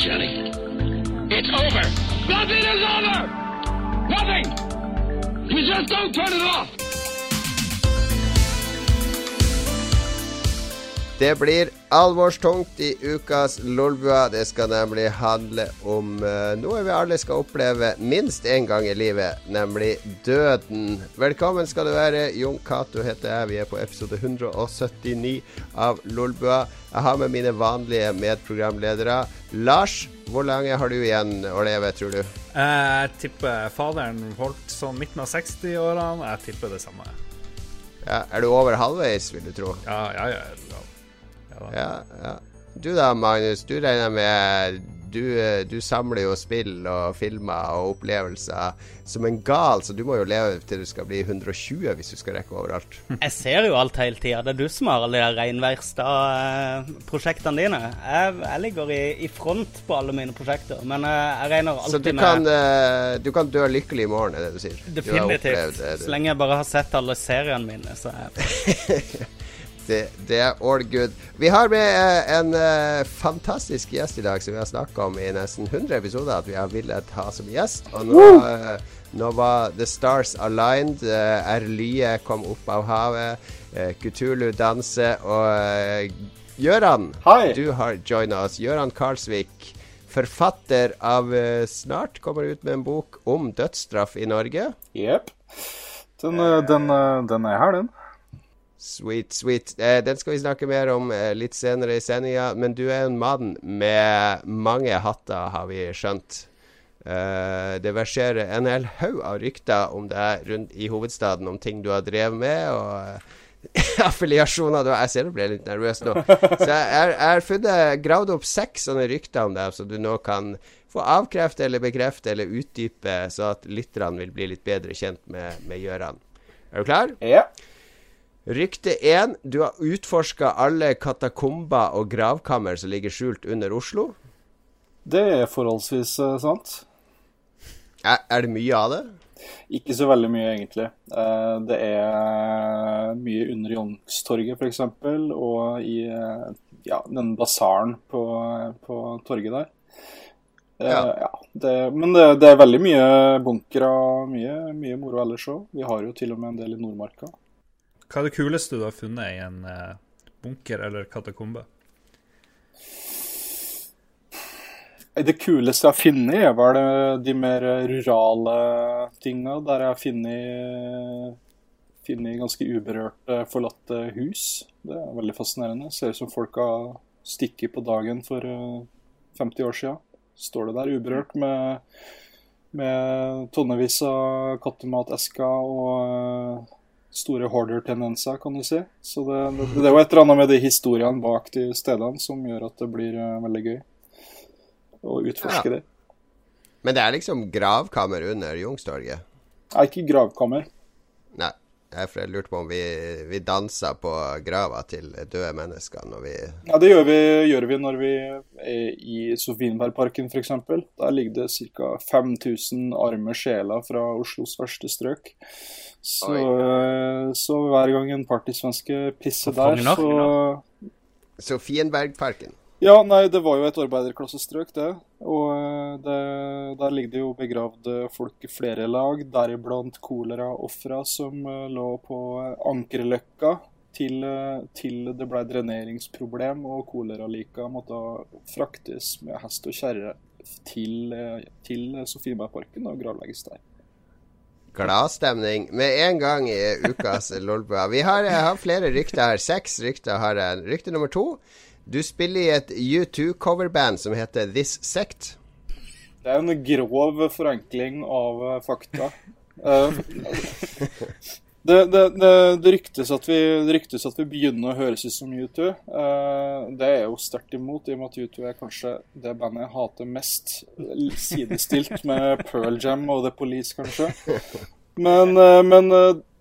Johnny. It's over! Nothing is over! Nothing! You just don't turn it off! Det blir alvorstungt i ukas Lolbua. Det skal nemlig handle om uh, noe vi alle skal oppleve minst én gang i livet, nemlig døden. Velkommen skal du være. Jon Cato heter jeg. Vi er på episode 179 av Lolbua. Jeg har med mine vanlige medprogramledere. Lars, hvor lenge har du igjen å leve, tror du? Jeg tipper faderen holdt sånn midten av 60-årene. Jeg tipper det samme. Ja, er du over halvveis, vil du tro? Ja, ja, ja. Ja. Ja. Du da, Magnus. Du regner med du, du, samler jo spill og filmer og opplevelser som en gal, så du må jo leve til du skal bli 120 hvis du skal rekke overalt. Jeg ser jo alt hele tida. Det er du som har alle de reinverkstad-prosjektene dine. Jeg, jeg ligger i, i, front på alle mine prosjekter, men jeg, jeg regner alltid med Så du kan, med, du kan dø lykkelig i morgen, er det du sier? Definitivt. Så lenge jeg bare har sett alle seriene mine, så er jeg det, det, er all good. Vi har med uh, en uh, fantastisk gjest i dag som vi har snakka om i nesten 100 episoder at vi har villet ha som gjest. Og nå, uh, nå var The Stars Aligned. Uh, Erlye kom opp av havet. Uh, Kutulu danser. Og Gøran, du har joina oss. Gøran Karlsvik. Forfatter av Snart kommer ut med en bok om dødsstraff i Norge. Jepp. Den, den, den er her, den. Sweet, sweet. Eh, den skal vi snakke mer om eh, litt senere i sendinga. Men du er en mann med mange hatter, har vi skjønt. Eh, det verserer en hel haug av rykter om deg rundt i hovedstaden, om ting du har drevet med. og affiliasjoner. Jeg ser du ble litt nervøs nå. Så jeg har funnet gravd opp seks sånne rykter om deg, som du nå kan få avkrefte eller bekrefte eller utdype, så at lytterne vil bli litt bedre kjent med, med Gjøran. Er du klar? Ja. Rykte 1. Du har utforska alle katakomber og gravkammer som ligger skjult under Oslo. Det er forholdsvis uh, sant. Er, er, det mye av det? Ikke så veldig mye, egentlig. Uh, det er mye under Youngstorget, f.eks., og i uh, ja, den basaren på, på, torget der. Ja. ja det, men det, det, er veldig mye bunkere og mye, mye moro ellers òg. Vi har jo til og med en del i Nordmarka. Hva er det kuleste du har funnet i en uh, bunker eller katakombe? Det kuleste jeg har funnet, er vel de mer rurale tinga. Der jeg har funnet, funnet ganske uberørte, forlatte hus. Det er veldig fascinerende. Ser ut som folk har stikket på dagen for 50 eh, år siden. Står det der uberørt med, med tonnevis av kattematesker og store hoarder-tendenser, kan du si. Så det, det, det, er jo et eller annet med de historiene bak de stedene som gjør at det blir uh, veldig gøy å utforske ja. det. Men det er liksom gravkammer under Youngstorget? Nei, ikke gravkammer. Nei. For jeg lurte på om vi, vi danser på grava til døde mennesker når vi Ja, det gjør vi, gjør vi når vi er i Sofienbergparken f.eks. Der ligger det ca. 5000 arme sjeler fra Oslos verste strøk. Så, eh, så, hver gang en partysvenske pisser der, så Sofienbergparken? Ja, nei, det var jo et arbeiderklassestrøk, det. Og eh, det, der ligger det jo begravd folk i flere lag, deriblant koleraofra som uh, lå på Ankerløkka til, til, det ble dreneringsproblem og koleralika måtte fraktes med hest og kjerre til, til Sofienbergparken og gravlegges der. Gladstemning med en gang i ukas Lolbua. Vi har, har, flere rykter her. Seks rykter har jeg. Rykte nummer to. Du spiller i et U2-coverband som heter This Sect. Det er en grov forenkling av uh, fakta. Uh, det, det, det, det, ryktes at vi, ryktes at vi begynner å høres ut som U2. Uh, det er jo sterkt imot, i og med at U2 er kanskje det bandet jeg hater mest. Sidestilt med Pearl Jam og The Police, kanskje. Men, men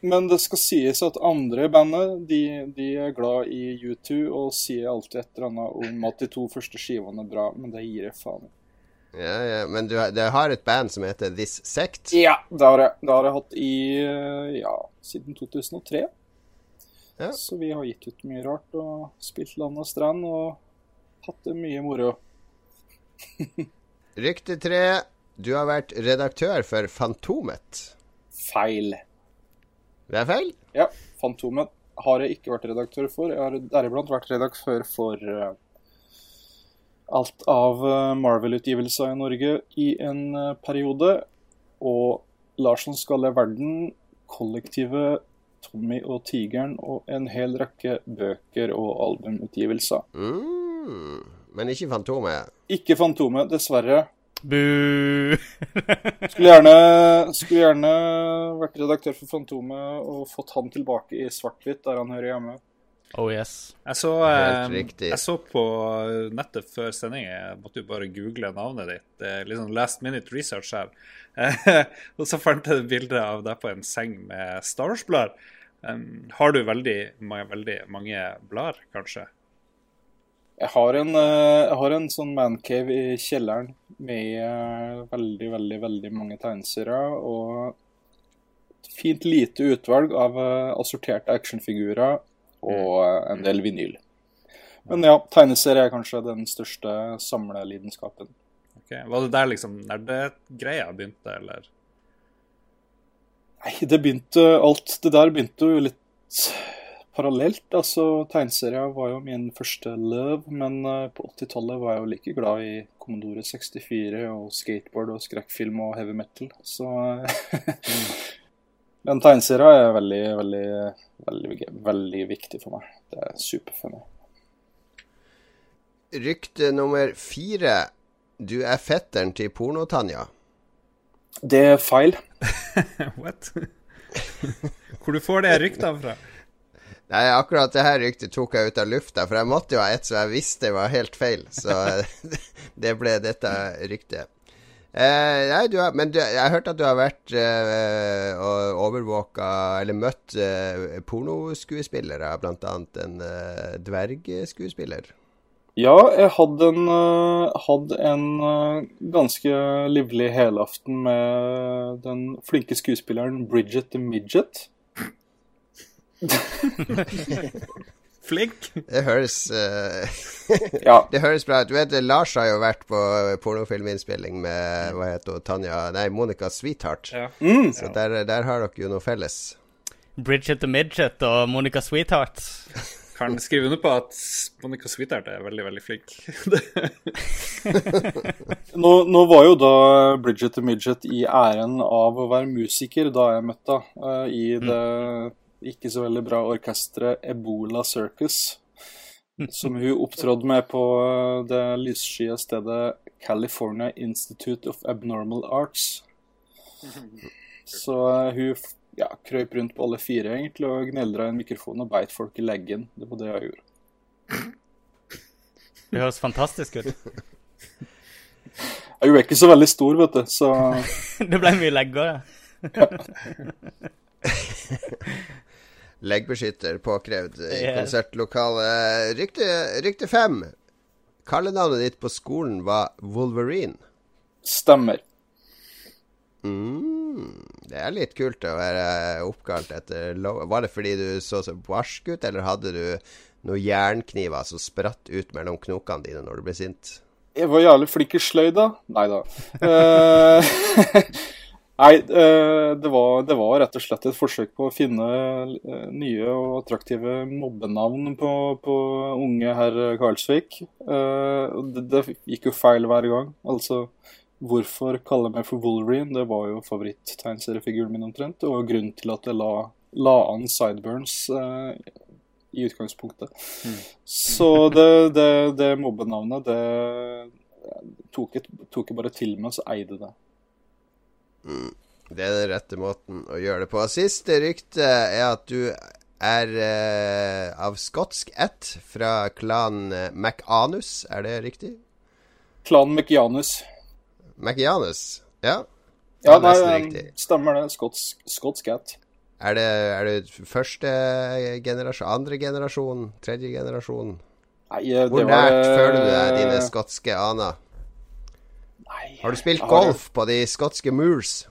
men det skal sies at andre i bandet de, de, er glad i U2 og sier alltid et eller annet om at de to første skivene er bra, men det gir jeg faen i. Ja, ja, Men du, du, har et band som heter This Sect? Ja, det har jeg. Det har jeg hatt i ja, siden 2003. Ja. Så vi har gitt ut mye rart og spilt land og strand og hatt det mye moro. Rykte tre. Du har vært redaktør for Fantomet. Feil. Det er feil? Ja, Fantomet har jeg ikke vært redaktør for. Jeg har deriblant vært redaktør for eh, alt av eh, Marvel-utgivelser i Norge i en eh, periode. Og Larsson skal i verden, kollektivet Tommy og Tigeren og en hel rekke bøker og albumutgivelser. Mm. Men ikke Fantomet. Ikke Fantomet, dessverre. Bu! Skulle gjerne, skulle gjerne vært redaktør for Fantomet og fått han tilbake i svart-hvitt, der han hører hjemme. Oh yes. Jeg så, Helt eh, riktig. jeg så på nettet før sending, jeg måtte jo bare google navnet ditt. Det er litt sånn last minute research her. og så fant jeg et bilde av deg på en seng med Star Wars-blader. Um, har du veldig, Mange, veldig mange blader, kanskje? Jeg har en, eh, jeg har en sånn mancave i kjelleren med eh, veldig, veldig, veldig mange tegneserier og et fint lite utvalg av eh, assorterte actionfigurer og eh, en del vinyl. Men ja, tegneserie er kanskje den største samlelidenskapen. Ok, Var det der liksom nerdegreia begynte, eller? Nei, det begynte Alt det der begynte jo litt parallelt. Altså, tegneserier var jo min første love, men eh, på 80-tallet var jeg jo like glad i Commodore 64 og skateboard og skrekkfilm og heavy metal, så Men tegneserier er veldig, veldig, veldig, veldig viktig for meg. Det er superfunny. Rykte nummer fire. Du er fetteren til Porno-Tanja. Det er feil. What? Hvor du får det ryktet fra? Nei, akkurat det her ryktet tok jeg ut av lufta, for jeg måtte jo ha et som jeg visste var helt feil. Så det ble dette ryktet. Eh, nei, du har, men du, jeg har hørt at du har vært eh, og overvåka eller møtt eh, pornoskuespillere, bl.a. en eh, dvergskuespiller. Ja, jeg hadde en, eh, hadde en eh, ganske livlig helaften med den flinke skuespilleren Bridget the Midget. Flink? Det høres eh, Ja, Det høres bra ut. Du vet, Lars har jo vært på pornofilminnspilling med hva heter hun, Tanja Nei, Monica Sweetheart. Ja. mm, Så der, der har dere jo noe felles. Bridget the Midget og Monica Sweetheart. Kan skrive under på at Monica Sweetheart er veldig, veldig flink. Nå, nå var jo da Bridget the Midget i æren av å være musiker da jeg møtte henne i det ikke så veldig bra orkesteret Ebola Circus. Som hun opptrådde med på eh, det lysskye stedet California Institute of Abnormal Arts. Så eh, hun ja, krøyp rundt på alle fire egentlig og gneldra i en mikrofon og beit folk i leggen. Det var det hun gjorde. Det høres fantastisk ut. Hun er ikke så veldig stor, vet du, så Det ble mye legger. ja. Leggbeskytter påkrevd i yeah. konsertlokalet. Rykte, rykte fem. Kallenavnet ditt på skolen var Wolverine. stemmer. Mm, det er litt kult å være oppkalt etter lov... Var det fordi du så så barsk ut, eller hadde du noen jernkniver som spratt ut mellom knokene dine når du ble sint? Jeg var jævlig flink i sløyd, da. Nei da. Nei, eh, det var, det var rett og slett et forsøk på å finne eh, nye og attraktive mobbenavn på, på unge herr Karlsvik. Eh, det, det gikk jo feil hver gang. Altså, hvorfor kalle meg for Wolverine? Det var jo favoritt-tegneseriefiguren min omtrent, og grunnen til at jeg la, la an Sideburns i utgangspunktet. Så det, det, det mobbenavnet, det tok jeg, bare til meg, og så eide det. Det er den rette måten å gjøre det på. Siste rykte er at du er eh, av skotsk ett fra klanen eh, McAnus. Er det riktig? Klan McJanus. McJanus? Ja. Ja, Det er nei, riktig. stemmer det. Skotsk, skotsk cat. Er det, er det første generasjon, andre generasjon, tredje generasjon? Nei, eh, Hvor nært var, føler du deg eh, dine skotske aner? Nei, Har du spilt har- golf på de skotske moors?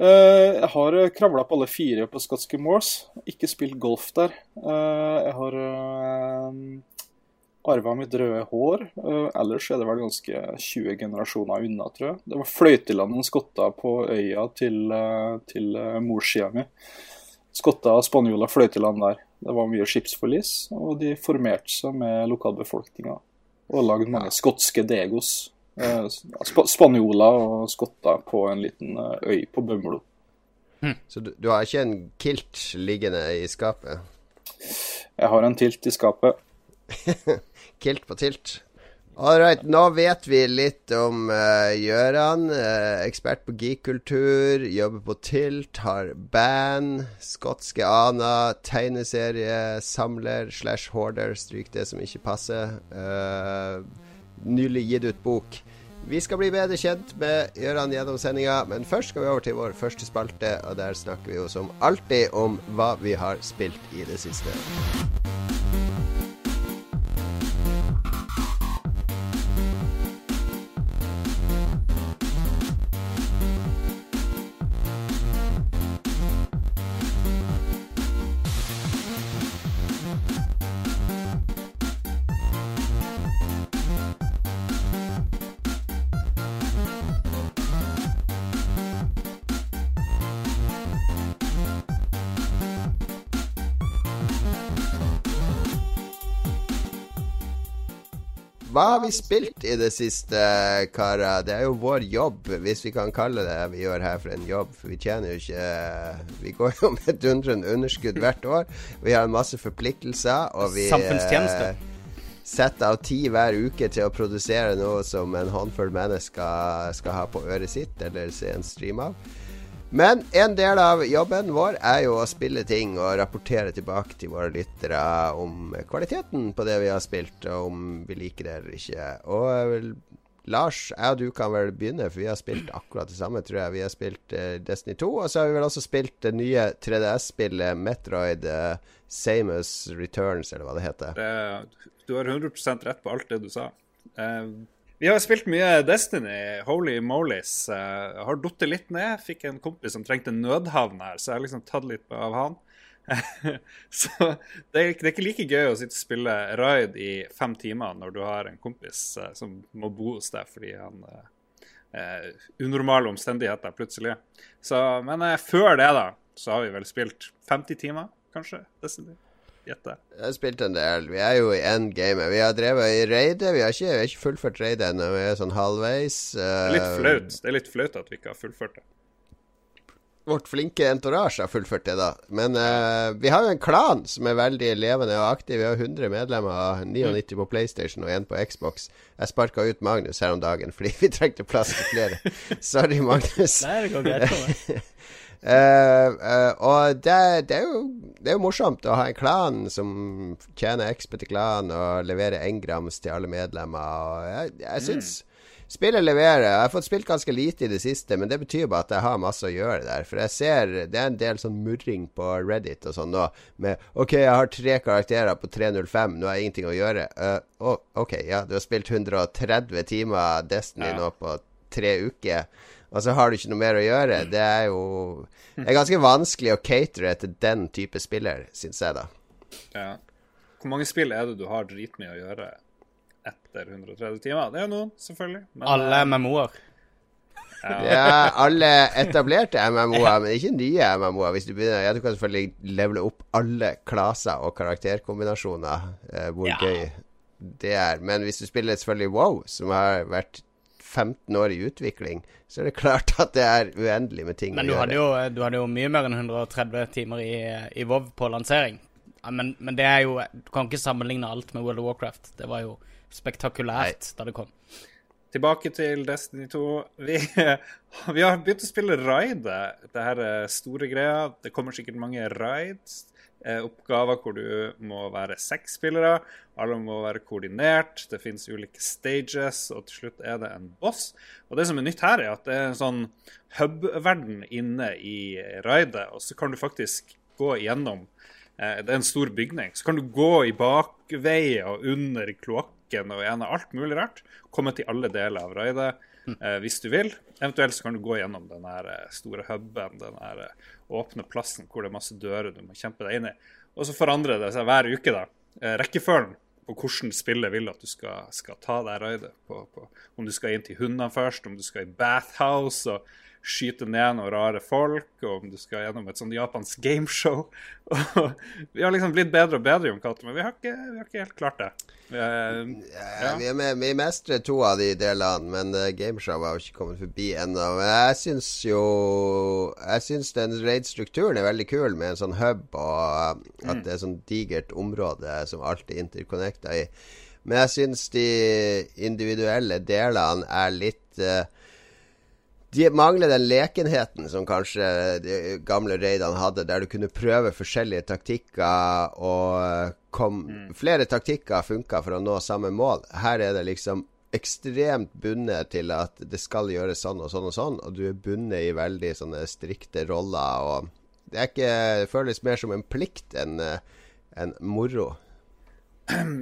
Uh, jeg har kravla på alle fire på skotske moors. Ikke spilt golf der. Uh, jeg har uh, arva mitt røde hår. Uh, ellers er det vel ganske 20 generasjoner unna, tror jeg. Det var fløyteland noen skotter på øya til, uh, til eh, morssida mi. Skotter, spanjoler, fløyteland der. Det var mye skipsforlis, og de formerte seg med lokalbefolkninga. Og lagde mange skotske degos. Eh, sp spanjoler og skotter på en liten eh, øy på Bømlo. Så du, du har ikke en kilt liggende i skapet? Jeg har en tilt i skapet. Kilt på tilt. Ålreit, nå vet vi litt om uh, Gjøran. Uh, ekspert på geek-kultur, jobber på Tilt, har band, skotske Ana, tegneserie, samler slash hoarder, stryk det som ikke passer. Uh, nylig gitt ut bok. Vi skal bli bedre kjent med Gøran gjennom sendinga, men først skal vi over til vår første spalte, og der snakker vi jo som alltid om hva vi har spilt i det siste. Hva har vi spilt i det siste, karer? Det er jo vår jobb, hvis vi kan kalle det vi gjør her for en jobb. For vi tjener jo ikke Vi går jo med dundrende underskudd hvert år. Vi har en masse forpliktelser, og vi Samfunnstjeneste. eh, setter av tid hver uke til å produsere noe som en håndfull mennesker skal ha på øret sitt eller se en stream av. Men en del av jobben vår er jo å spille ting og rapportere tilbake til våre lyttere om kvaliteten på det vi har spilt, og om vi liker det eller ikke. Og Lars, jeg og du kan vel begynne, for vi har spilt akkurat det samme, tror jeg. Vi har spilt eh, Destiny 2, og så har vi vel også spilt det nye 3DS-spillet Metroid uh, Samus Returns, eller hva det heter. Det, du har 100% rett på alt det du sa. Eh, vi har spilt mye Destiny. Holy molies. Jeg har datt litt ned. Fikk en kompis som trengte nødhavn her, så jeg har liksom tatt litt av han. så det er, det er ikke like gøy å sitte og spille raid i fem timer når du har en kompis eh, som må bo hos deg fordi han eh, Unormale omstendigheter plutselig. Så, men eh, før det, da, så har vi vel spilt 50 timer, kanskje? Destiny. Gjette. Jeg har spilt en del. Vi er jo i endgame. Vi har drevet i raidet. Vi har ikke, vi har ikke fullført raidet ennå. Vi er sånn halvveis. Det er flaut. Det er litt flaut at vi ikke har fullført det. Vårt flinke entourage har fullført det, da. Men uh, vi har jo en klan som er veldig levende og aktiv. Vi har 100 medlemmer, 99 på PlayStation og 1 på Xbox. Jeg sparka ut Magnus her om dagen fordi vi trengte plass til flere. Sorry, Magnus. Nei, det går greit for meg. Eh, og det, det, er jo, det er jo morsomt å ha en klan som tjener XP til klan og leverer engrams til alle medlemmer. Og jeg, jeg syns spillet leverer. Jeg har fått spilt ganske lite i det siste, men det betyr bare at jeg har masse å gjøre der. For jeg ser det er en del sånn murring på Reddit og sånn nå med OK, jeg har tre karakterer på 305, nå har jeg ingenting å gjøre. Uh, OK, ja, du har spilt 130 timer Destiny Ja. nå på tre uker og så har du ikke noe mer å gjøre. Det er jo Det er ganske vanskelig å catere til den type spiller, syns jeg, da. Ja. Hvor mange spill er det du har dritmye å gjøre etter 130 timer? Det er jo noen, selvfølgelig. Men, Alle MMO-er. Ja. ja. alle etablerte MMO-er, men ikke nye MMO-er. Hvis Du begynner Ja, du kan selvfølgelig levele opp alle klaser og karakterkombinasjoner, eh, hvor Ja. gøy det er. Men hvis du spiller selvfølgelig WoW, som har vært 15 år i utvikling, så er det klart at det er uendelig med ting Men å gjøre. Men du hadde jo mye mer enn 130 timer i, i WoW på lansering. Ja, men, men det er jo Du kan ikke sammenligne alt med World of Warcraft. Det var jo spektakulært da det kom. Tilbake til Destiny 2. Vi, vi har begynt å spille raidet. Det her er store greia. Det kommer sikkert mange raids. Eh, oppgaver hvor du må være seks spillere. Alle må være koordinert. Det finnes ulike stages, og til slutt er det en boss. Og det som er nytt her, er at det er en sånn hub-verden inne i raidet, og så kan du faktisk gå igjennom eh, Det er en stor bygning. Så kan du gå i bakveier og under kloakken og gjennom alt mulig rart. Komme til alle deler av raidet eh, hvis du vil. Eventuelt så kan du gå gjennom den eh, store huben, den eh, åpne plassen hvor det er masse dører du må kjempe deg inn i. Og så forandrer det seg hver uke, da. Eh, rekkefølgen på hvordan spillet vil at du skal, skal ta deg raidet. På, på, om du skal inn til hundene først, om du skal i bathhouse og skyte ned noen rare folk, og om du skal gjennom et sånn japansk gameshow. vi har liksom blitt bedre og bedre, Jon Cato, men vi har, ikke, vi har, ikke, helt klart det. Vi, ja. vi, med, vi mestrer to av de delene, men uh, gameshow har jo ikke kommet forbi ennå. Men jeg syns jo Jeg syns den raid-strukturen er veldig kul, med en sånn hub, og uh, at mm. det er sånn digert område som alt er interconnecta i. Men jeg syns de individuelle delene er litt uh, de mangler den lekenheten som kanskje de gamle raidene hadde, der du kunne prøve forskjellige taktikker og kom mm. Flere taktikker funka for å nå samme mål. Her er det liksom ekstremt bundet til at det skal gjøres sånn og sånn og sånn, og du er bundet i veldig sånne strikte roller. og Det, ikke, det føles mer som en plikt enn en moro.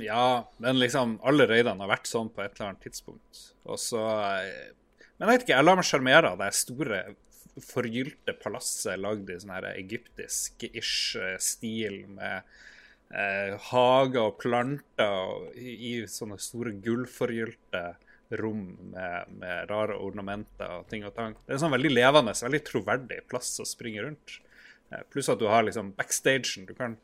Ja, men liksom alle raidene har vært sånn på et eller annet tidspunkt. Og så eh, men jeg vet ikke, jeg lar meg sjarmere av det store, forgylte palasset lagd i sånn her egyptisk-ish eh, stil med eh, hager og planter og i, i, sånne store gullforgylte rom med, med, rare ornamenter og ting og tang. Det er en sånn veldig levende, veldig troverdig plass å springe rundt. Eh, pluss at du har liksom backstagen. Du kan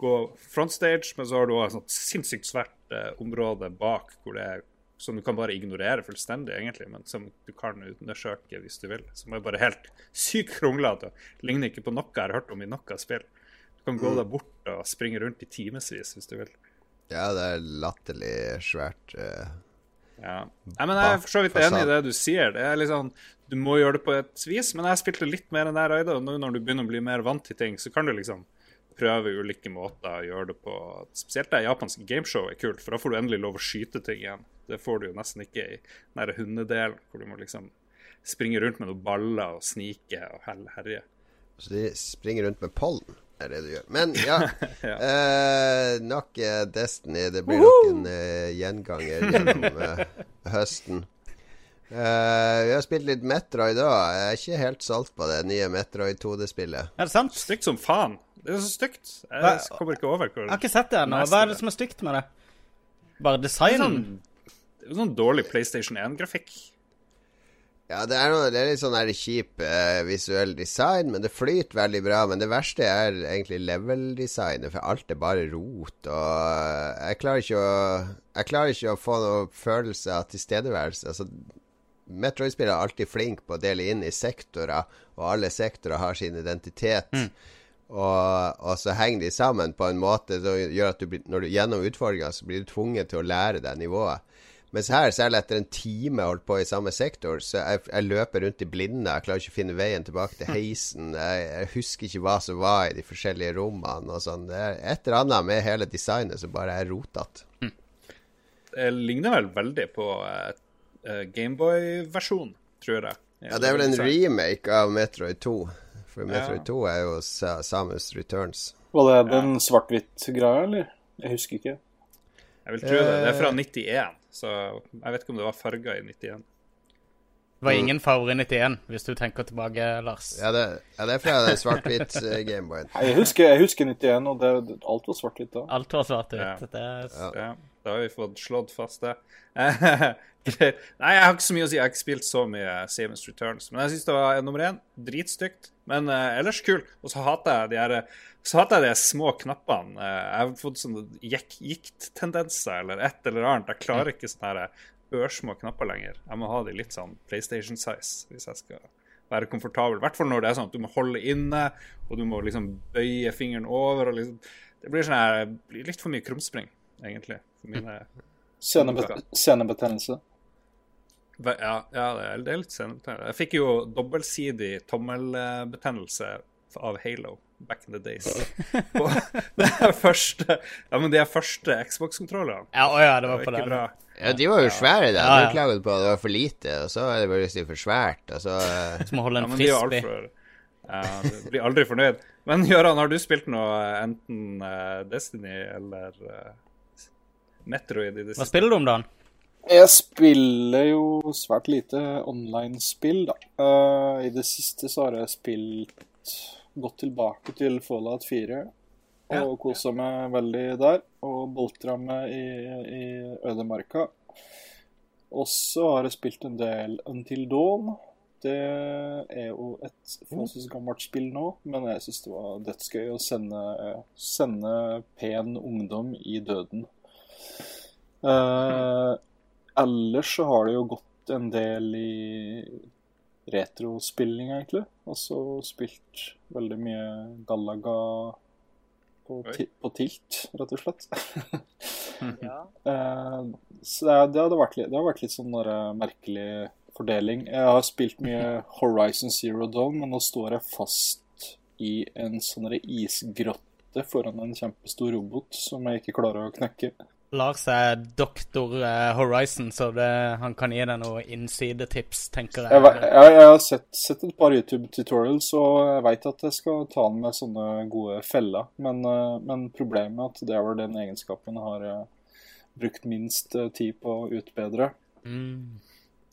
gå frontstage, men så har du også et sånt sinnssykt svært eh, område bak hvor det er som du kan bare ignorere fullstendig, egentlig, men som du kan undersøke hvis du vil. Som er bare helt sykt kronglete og ligner ikke på noe jeg har hørt om i noe spill. Du kan gå mm. der bort og springe rundt i timevis hvis du vil. Ja, det er latterlig svært. Uh, ja. Nei, men Jeg er for så vidt enig i det du sier. Det er liksom, Du må gjøre det på et vis, men jeg spilte litt mer enn der Aida. Og nå når du begynner å bli mer vant til ting, så kan du liksom prøve ulike måter å gjøre det på. Spesielt det japanske gameshow er kult, for da får du endelig lov å skyte ting igjen. Det får du jo nesten ikke i nære hundedelen, hvor du må liksom springe rundt med noen baller og snike og herje. Så de springer rundt med pollen? er det du gjør. Men ja, ja. Eh, nok eh, Destiny. Det blir nok en eh, gjenganger gjennom eh, høsten. Eh, vi har spilt litt Metroid òg. Jeg er ikke helt solgt på det nye Metroid 2D-spillet. Er det sant? Stygt som faen. Det er så stygt. Jeg kommer ikke over hvor Jeg har ikke sett det ennå. Hva er det som er stygt med det? Bare designen? Sånn er sånn dårlig PlayStation 1-grafikk. Ja, det er, noe, det er litt sånn her kjip uh, visuell design, men det flyter veldig bra. Men det verste er egentlig level-designet, for alt er bare rot. Og uh, jeg klarer ikke å Jeg klarer ikke å få noen følelse av tilstedeværelse. Altså, Metroid-spillere er alltid flink på å dele inn i sektorer, og alle sektorer har sin identitet. Mm. Og, og, så henger de sammen på en måte som gjør at du blir, når du gjennom utfordringa så blir du tvunget til å lære deg nivået. Mens her, særlig etter en time holdt på i samme sektor, så jeg, jeg løper rundt i blinde. Jeg klarer ikke å finne veien tilbake til heisen. Jeg, jeg, husker ikke hva som var i de forskjellige rommene og sånn. Det er et eller annet med hele designet som bare er rotete. Hm. Det ligner vel veldig på uh, Gameboy-versjon, tror jeg. Ja, det er vel en remake av Metroid 2. For Metroid ja. 2 er jo Samus Returns. Var det den svart-hvitt-greia, eller? Jeg husker ikke. Jeg vil tro det. Det er fra 91, eh. så jeg vet ikke om det var farger i 91. Det var ingen farger i 91, hvis du tenker tilbake, Lars. Ja, det, ja, det er fra den svart-hvitt Gameboyen. Jeg husker, jeg husker 91, og det, alt var svart-hvitt da. Alt var svart-hvitt. Ja. er... ja. Da har vi fått slått fast det. Nei, jeg har ikke så mye å si. Jeg har ikke spilt så mye Samus Returns. Men jeg syns det var nummer én dritstygt, men uh, ellers kul. Og så hater jeg de her så hater jeg de små knappene. Uh, jeg har fått sånne gikt-tendenser eller et eller annet. Jeg klarer ikke sånne ørsmå knapper lenger. Jeg må ha de litt sånn PlayStation-size hvis jeg skal være komfortabel. I hvert fall når det er sånn at du må holde inne, og du må liksom bøye fingeren over. Liksom. Det blir sånne, blir litt for mye krumspring, egentlig. Mine Senebetennelse. Ja, ja, det er litt senebetennelse. Jeg fikk jo dobbeltsidig tommelbetennelse av Halo back in the days. På det er første Ja, men de første Xbox-kontrollene. Ja, å ja, det var på den. Bra. Ja, de var jo svære, da. Ja, ja. Du klaget på at det var for lite, og så er det bare for svært. Og så Som å holde en ja, frisbee. Ja, du blir aldri fornøyd. Men Gøran, har du spilt noe enten uh, Destiny eller uh, Metroid i det siste? Hva spiller du om dagen? Jeg spiller jo svært lite online-spill, da. Uh, I det siste så har jeg spilt gått tilbake til Fallout 4. og kosa meg veldig der. Og boltra meg i, i ødemarka. Og så har jeg spilt en del Until Dawn. Det er jo et forholdsvis gammelt spill nå, men jeg syns det var dødsgøy å sende, sende pen ungdom i døden. Eh, ellers så har det jo gått en del i retrospilling, egentlig. Altså spilt veldig mye Galaga på, ti på tilt, rett og slett. Ja. uh, så det, det, hadde vært litt, det har vært litt sånn der, eh, merkelig fordeling. Jeg har spilt mye Horizon Zero Dawn, men nå står jeg fast i en sånn isgrotte foran en kjempestor robot som jeg ikke klarer å knekke. Lars er doktor eh, Horizon, så det, han kan gi deg noen innsidetips, tenker jeg. Jeg, jeg, jeg har sett, sett et par YouTube-tutorials, og jeg veit at jeg skal ta den med sånne gode feller. Men, eh, men problemet er at det er vel den egenskapen jeg har eh, brukt minst tid på å utbedre. Mm.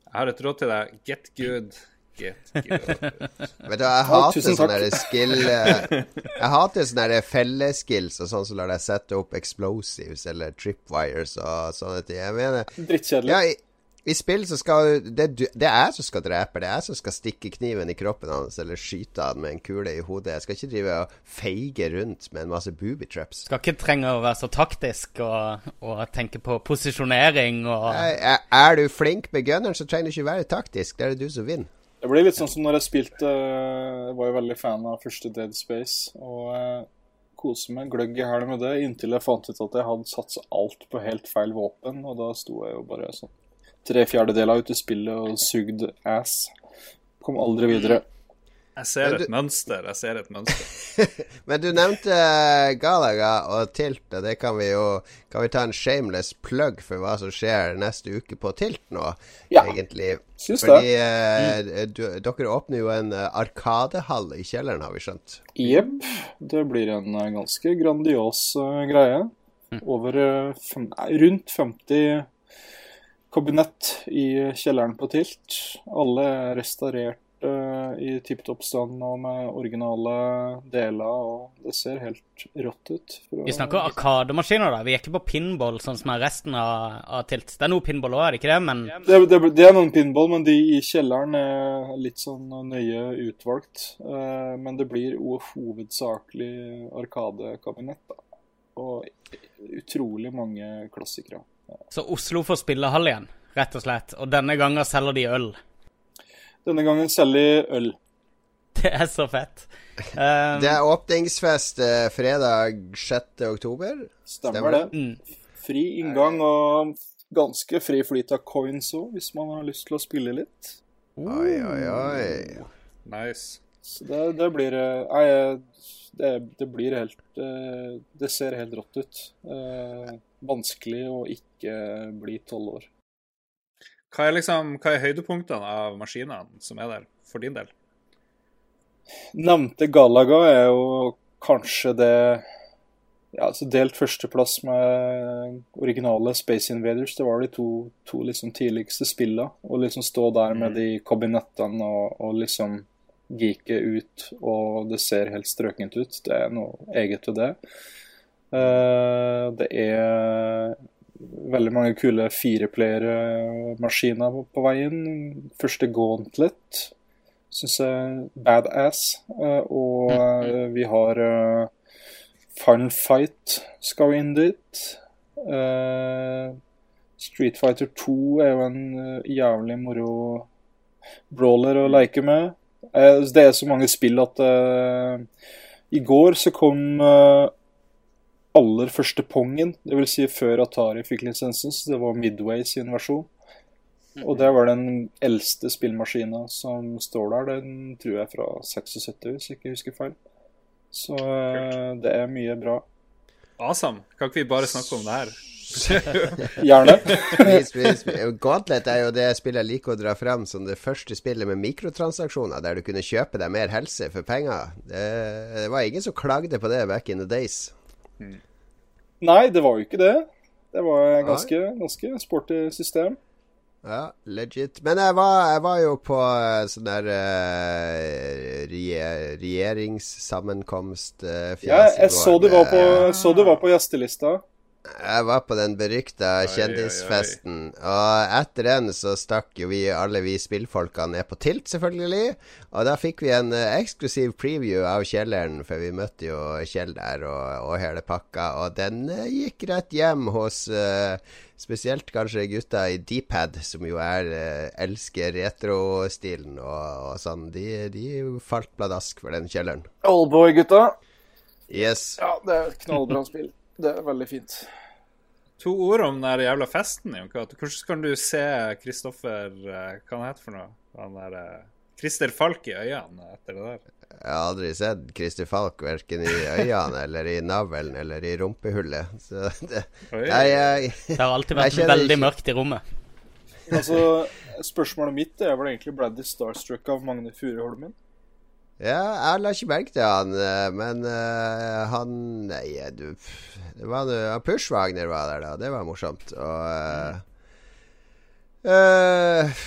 Jeg har et råd til deg. Get good. Get. Vet du, jeg hater tusen sånne skill eh, Jeg hater sånne der felleskills og sånn som lar deg sette opp explosives eller tripwires og sånne ting. Jeg mener Drittkjedelig. Ja, i, i spill så skal det, du det er jeg som skal drepe. Det er jeg som skal stikke kniven i kroppen hans eller skyte han med en kule i hodet. Jeg skal ikke drive og feige rundt med en masse booby traps. Skal ikke trenge å være så taktisk og, og tenke på posisjonering og er- er du flink med gunneren, så trenger du ikke være taktisk. Det er det du som vinner. Det blir litt sånn som når jeg spilte Jeg var jo veldig fan av første Dead Space. Og jeg koser meg gløgg i hæl med det, inntil jeg fant ut at jeg hadde satsa alt på helt feil våpen. Og da sto jeg jo bare sånn tre fjerdedeler ute i spillet og sugd ass. Kom aldri videre. Jeg ser Men et du- mønster. Jeg ser et mønster. Men du nevnte eh, Galaga og Tilt, og det kan vi jo Kan vi ta en shameless plug for hva som skjer neste uke på Tilt nå, Ja. egentlig? Syns Fordi det. eh, du, dere åpner jo en eh, arkadehall i kjelleren, har vi skjønt. Jepp. Det blir en eh, ganske grandios uh, greie. Over eh, fem, nei, rundt 50 kabinett i kjelleren på Tilt. Alle er restaurert eh, i tipp topp stand og med originale deler, og det ser helt rått ut. Vi snakker arkademaskiner, da. Vi er ikke på pinball, sånn som er resten av, av Tilt. Det er noe pinball òg, er det ikke det? Men det, det, det er noen pinball, men de i kjelleren er litt sånn nøye utvalgt. Eh, men det blir ho- hovedsakelig arkadekabinett, da. Og utrolig mange klassikere. Så Oslo får spillehall igjen, rett og slett. Og denne gangen selger de øl. Denne gangen selger øl. Det er så fett. Um, Det er åpningsfest eh, fredag 6. oktober. Stemmer, Stemmer det. mm. Fri inngang og ganske fri flyt av coins òg, hvis man har lyst til å spille litt. Oi, oi, oi. Nice. Så det, det blir eh, Nei, eh, det, det blir helt eh, Det ser helt rått ut. Eh, vanskelig å ikke bli tolv år. Hva er, liksom, hva er høydepunktene av maskinene som er der, for din del? Nevnte Galaga er jo kanskje det ja, altså Delt førsteplass med originale Space Invaders. Det var de to, to liksom tidligste spillene. Å liksom stå der med de kabinettene og, og liksom geeke ut, og det ser helt strøkent ut. Det er noe eget ved det. Uh, det er veldig mange kule fireplayermaskiner på, på veien. Første Gauntlet syns jeg badass. Eh, og eh, vi har uh, Final Fight skal inn dit. Eh, Street Fighter 2 er jo en eh, jævlig moro brawler å leke med. Eh, det er så mange spill at uh, i går så kom eh, aller første Pongen, dvs. Si før Atari fikk lisensen. så Det var Midway sin versjon. Og det var den eldste spillmaskina som står der. Den tror jeg er fra 76, hvis jeg ikke husker feil. Så det er mye bra. Awesome. Kan ikke vi bare snakke om det her? Gjerne. Gauntlet er jo det spillet jeg liker å dra frem som det første spillet med mikrotransaksjoner, der du kunne kjøpe deg mer helse for penger. Det, det var ingen som klagde på det back in the days. Nei, det var jo ikke det. Det var ganske, ganske sporty system. Ja, legit. Men jeg var, jeg var jo på eh, sånn der uh, regje- regjeringssammenkomst uh, Ja, jeg så du var på, så du var på gjestelista. Jeg var på den berykta Oi, oi, oi. kjendisfesten, og etter den så stakk jo vi alle vi spillfolkene ned på Tilt, selvfølgelig. Og da fikk vi en eh, eksklusiv preview av kjelleren, for vi møtte jo Kjell der og, og hele pakka. Og den eh, gikk rett hjem hos uh, spesielt kanskje gutta i Dpad, som jo er eh, elsker retrostilen og, og sånn. De, de falt pladask for den kjelleren. Oldboy, gutta. Yes. Ja, det er et knallbra spill. Det er veldig fint. To ord om den jævla festen. Jonka. Hvordan kan du se Kristoffer eh, Hva han heter for noe? Han der eh, Christer Falk i øynene etter det der. Jeg har aldri sett Christer Falk verken i øynene eller i navlen eller i rumpehullet. Så det, jeg, jeg, Det har alltid vært veldig ikke- mørkt i rommet. Altså, Spørsmålet mitt er vel egentlig ble de starstruck av Magne Furuholmen? Ja, jeg la ikke merke til han, eh, men uh, han Nei, du Det var noe Pushwagner var der, da. Det var morsomt. Og uh, uh,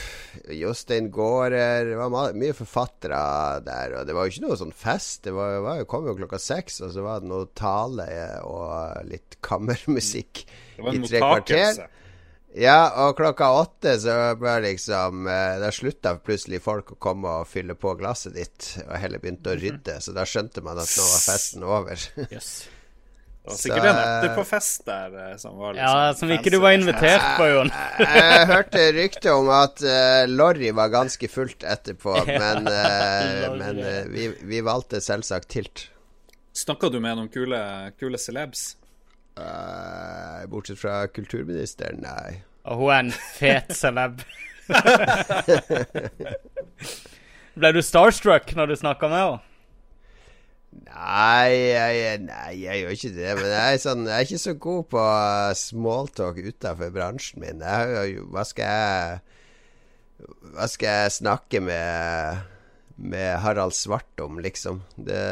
Jostein Gaarder Det var mye forfattere der. Og det var jo ikke noe sånn fest. Det var, var jo, kom jo klokka seks, og så var det noe tale og litt kammermusikk i tre kvarter. Ja, og klokka åtte så bare liksom eh, Da slutta plutselig folk å komme og fylle på glasset ditt, og heller begynte å rydde. Så da skjønte man at nå var festen over. Yes. Det var sikkert Så, en eh, etterpåfest der eh, som var liksom Ja, sånn som ikke du var invitert på, Jon. Jeg hørte rykte om at uh, Lorry var ganske fullt etterpå, men, uh, men uh, vi, vi valgte selvsagt Tilt. Snakka du med noen kule, kule celebs? Eh, bortsett fra kulturministeren, nei. Og hun er en fet celeb. Ble du starstruck når du snakka med henne? Nei jeg, nei, jeg gjør ikke det. Men jeg er, sånn, jeg er ikke så god på uh, smalltalk utafor bransjen min. Jeg, hva skal jeg Hva skal jeg snakke med Med Harald Svart om, liksom? Det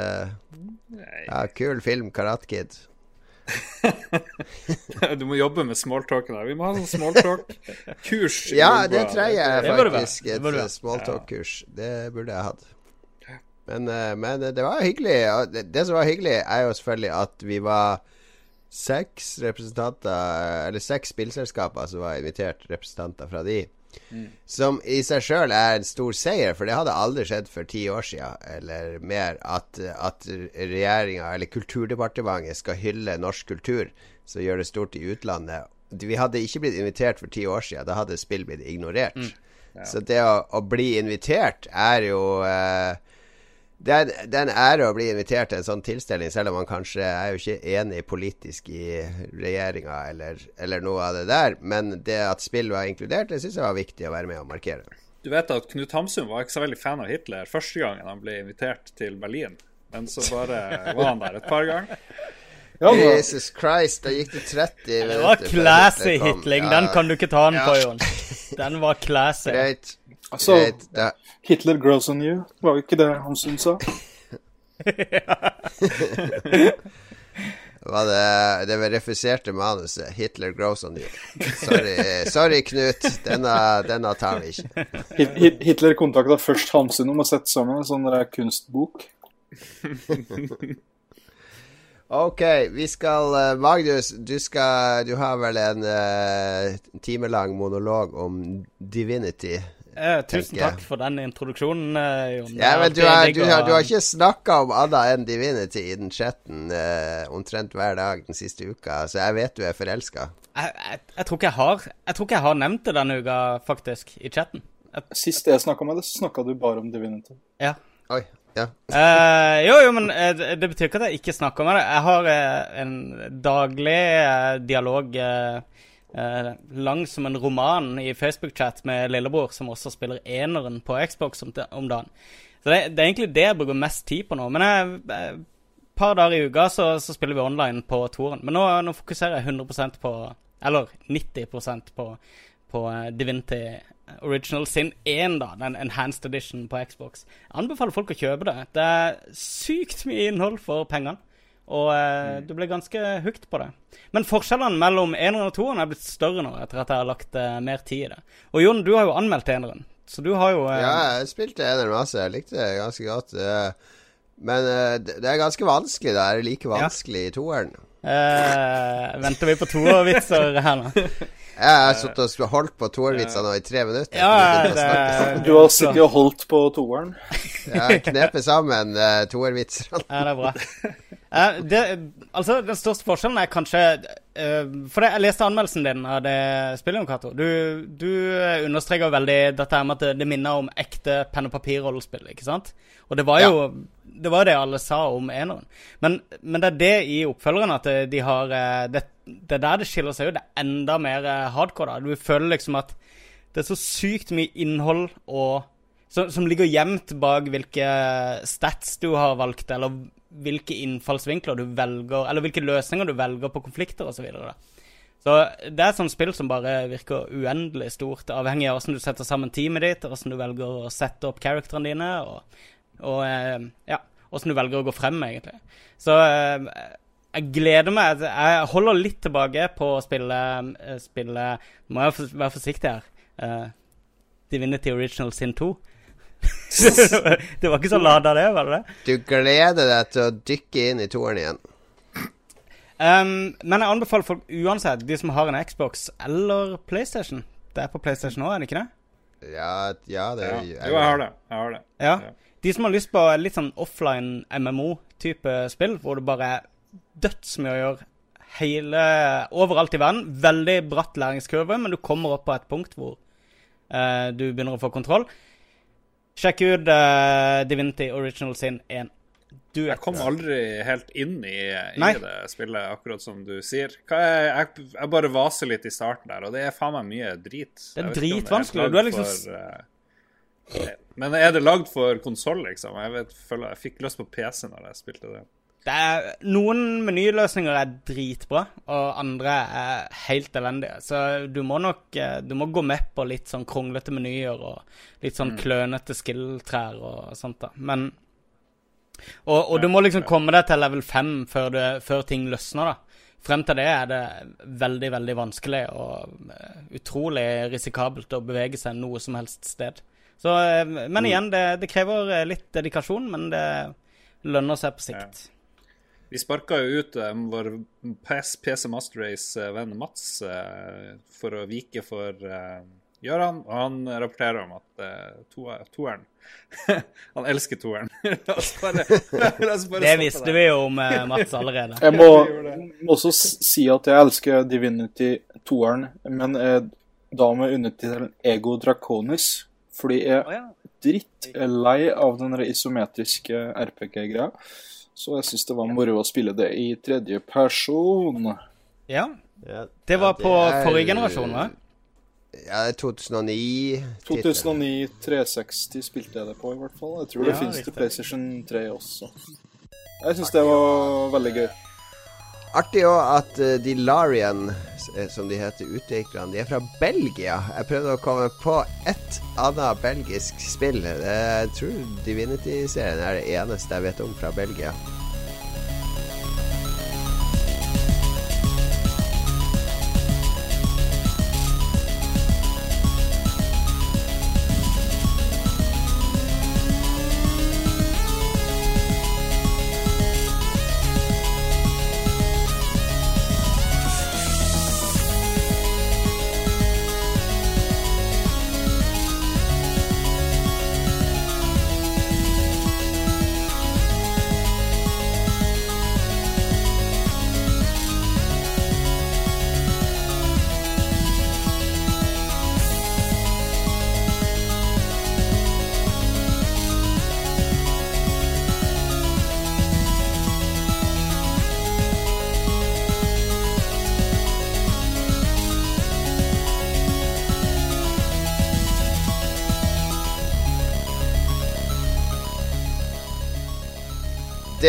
Ja, kul film, Karate Kid. Du må jobbe med smalltalken her. Vi må ha sånn smalltalk-kurs. Ja, det trenger jeg faktisk. Et smalltalk-kurs. Det burde jeg hatt. Men, uh, men det var hyggelig. og det som var hyggelig, er jo selvfølgelig at vi var seks representanter Eller seks spillselskaper som var invitert representanter fra de. Som i seg sjøl er en stor seier, for det hadde aldri skjedd for ti år siden eller mer at, at regjeringa eller Kulturdepartementet skal hylle norsk kultur som gjør det stort i utlandet. Vi hadde ikke blitt invitert for ti år siden. Da hadde spill blitt ignorert. Så det å, å bli invitert er jo eh, det er, det er en ære å bli invitert til en sånn tilstelning, selv om man kanskje er jo ikke enig politisk i regjeringa eller, eller noe av det der. Men det at spill var inkludert, det syns jeg var viktig å være med og markere. Du vet at Knut Hamsun var ikke så veldig fan av Hitler første gangen han ble invitert til Berlin. Men så bare var han der et par ganger. Ja. Jesus Christ, da gikk det 30 minutter Det var classy Hitler Den kan du ikke ta den Ja. på, Jon. Den var classy. Greit. Altså, greit. Da, Hitler grows on you. Var jo ikke det Hamsun sa? var det det refuserte manuset. Hitler grows on you. Sorry, sorry Knut. Denne, denne tar vi ikke. Hit- Hit- Hitler kontakta først Hamsun om å sette sammen en sånn kunstbok. Ok, vi skal eh, Magnus, du skal Du har vel en uh, timelang monolog om Divinity. Eh, tusen takk for den introduksjonen, eh, Jon. Ja, men du har, du, har, du har ikke snakka om annet enn Divinity i den chatten eh, omtrent hver dag den siste uka, så jeg vet du er forelska. jeg, jeg, jeg, tror ikke jeg har Jeg tror ikke jeg har nevnt det denne uka, faktisk, i chatten. Jeg, Sist jeg snakka med deg, så snakka du bare om Divinity. ja. Oi. Ja. uh, jo, jo, men eh, det det betyr ikke at jeg ikke snakker med deg. Jeg har uh, en daglig dialog lang som en roman i Facebook-chat med lillebror, som også spiller eneren på Xbox om, om dagen. Så det, det er egentlig det jeg bruker mest tid på nå. Men et par dager i uka så, så spiller vi online på toren. Men nå, nå fokuserer jeg 100% på Eller 90 på, på eh, Divinity Original Sin 1, da. Den enhanced edition på Xbox. Jeg anbefaler folk å kjøpe det. Det er sykt mye innhold for pengene. Og eh, du ble ganske hooked på det. Men forskjellene mellom eneren og toeren er blitt større nå, etter at jeg har lagt eh, mer tid i det. Og Jon, du har jo anmeldt eneren, så du har jo eh, Ja, jeg spilte eneren masse. Jeg likte det ganske godt. eh, Men eh, det er ganske vanskelig. da Er det like vanskelig i toeren? eh, Venter vi på toervitser her nå? Jeg har sittet og holdt på toervitser nå i tre minutter. Ja, det, Du har sittet og holdt på toeren. Jeg har knepet sammen uh, toervitsene. Ja, det er bra. Eh, det, altså, Den største forskjellen er kanskje uh, For jeg leste anmeldelsen din av det spillet, Jon Cato. Du, du understreker veldig dette med at det, det minner om ekte penn og papir-rollespill, ikke sant? Og det var jo det var det alle sa om eneren. Men, men det er det i oppfølgeren at de har eh, det, det er der det skiller seg ut. Det er enda mer eh, hardcore. da. Du føler liksom at det er så sykt mye innhold og som, som ligger gjemt bak hvilke stats du har valgt, eller hvilke innfallsvinkler du velger, eller hvilke løsninger du velger på konflikter osv. Så, så det er et sånt spill som bare virker uendelig stort, avhengig av hvordan du setter sammen teamet ditt, hvordan du velger å sette opp characterene dine, og, og eh, ja, hvordan du velger å gå frem, egentlig. Så eh, jeg gleder meg. Jeg holder litt tilbake på å spille, eh, spille Må jeg være forsiktig her. Uh, Divinity Original Sin 2. det var ikke så lada, det, var det det? Du gleder deg til å dykke inn i toeren igjen. Um, men jeg anbefaler folk uansett, de som har en Xbox eller PlayStation. Det er på PlayStation òg, er det ikke det? Ja, ja det Ja. er Jo, jeg har det. Jeg har det. Ja. De som har lyst på litt sånn offline MMO-type spill, hvor det bare er dødsmye å gjøre hele overalt i verden. Veldig bratt læringskurve, men du kommer opp på et punkt hvor uh, du begynner å få kontroll. Sjekk ut uh, Divinity Original Sin 1. Du Jeg kom aldri helt inn i, i det spillet, akkurat som du sier. Er, jeg, jeg bare vaser litt i starten der, og det er faen meg mye drit. Det er dritvanskelig, du er liksom for, uh, Men er det lagd for konsoll, liksom? Jeg, vet, jeg fikk lyst på PC når jeg spilte det. Det er, noen menyløsninger er dritbra, og andre er helt elendige. Så du må nok eh, du må gå med på litt sånn kronglete menyer og litt sånn klønete skill-trær og sånt. da. Men Og, og du må liksom komme deg til level 5 før, du, før ting løsner, da. Frem til det er det veldig, veldig vanskelig og eh, utrolig risikabelt å bevege seg noe som helst sted. Så, eh, men igjen, det, det krever litt dedikasjon, men det lønner seg på sikt. Vi sparka jo ut um, vår PS, PC Master Race-venn Mats uh, for å vike for uh, Gøran, og han rapporterer om at uh, to, toeren Han elsker toeren. La oss bare, la oss bare Det visste vi jo om uh, Mats allerede. Jeg må, må også si at jeg elsker Divinity 2-eren, men er da med undertittelen Ego Draconis. Fordi jeg er drittlei av den isometriske RPG-greia. Så jeg syns det var moro å spille det i tredje person. Ja, det var ja, på er- forrige generasjon, hva? Ja, er 2009. 2009 360 spilte jeg det på, i hvert fall. Jeg tror det Ja, riktig. til PlayStation 3 også. Jeg syns det var veldig gøy. Artig òg at uh, de Larian, eh, som de heter utviklerne, de er fra Belgia. Jeg prøvde å komme på ett annet belgisk spill. Eh, Jeg tror Divinity-serien er det eneste jeg vet om fra Belgia.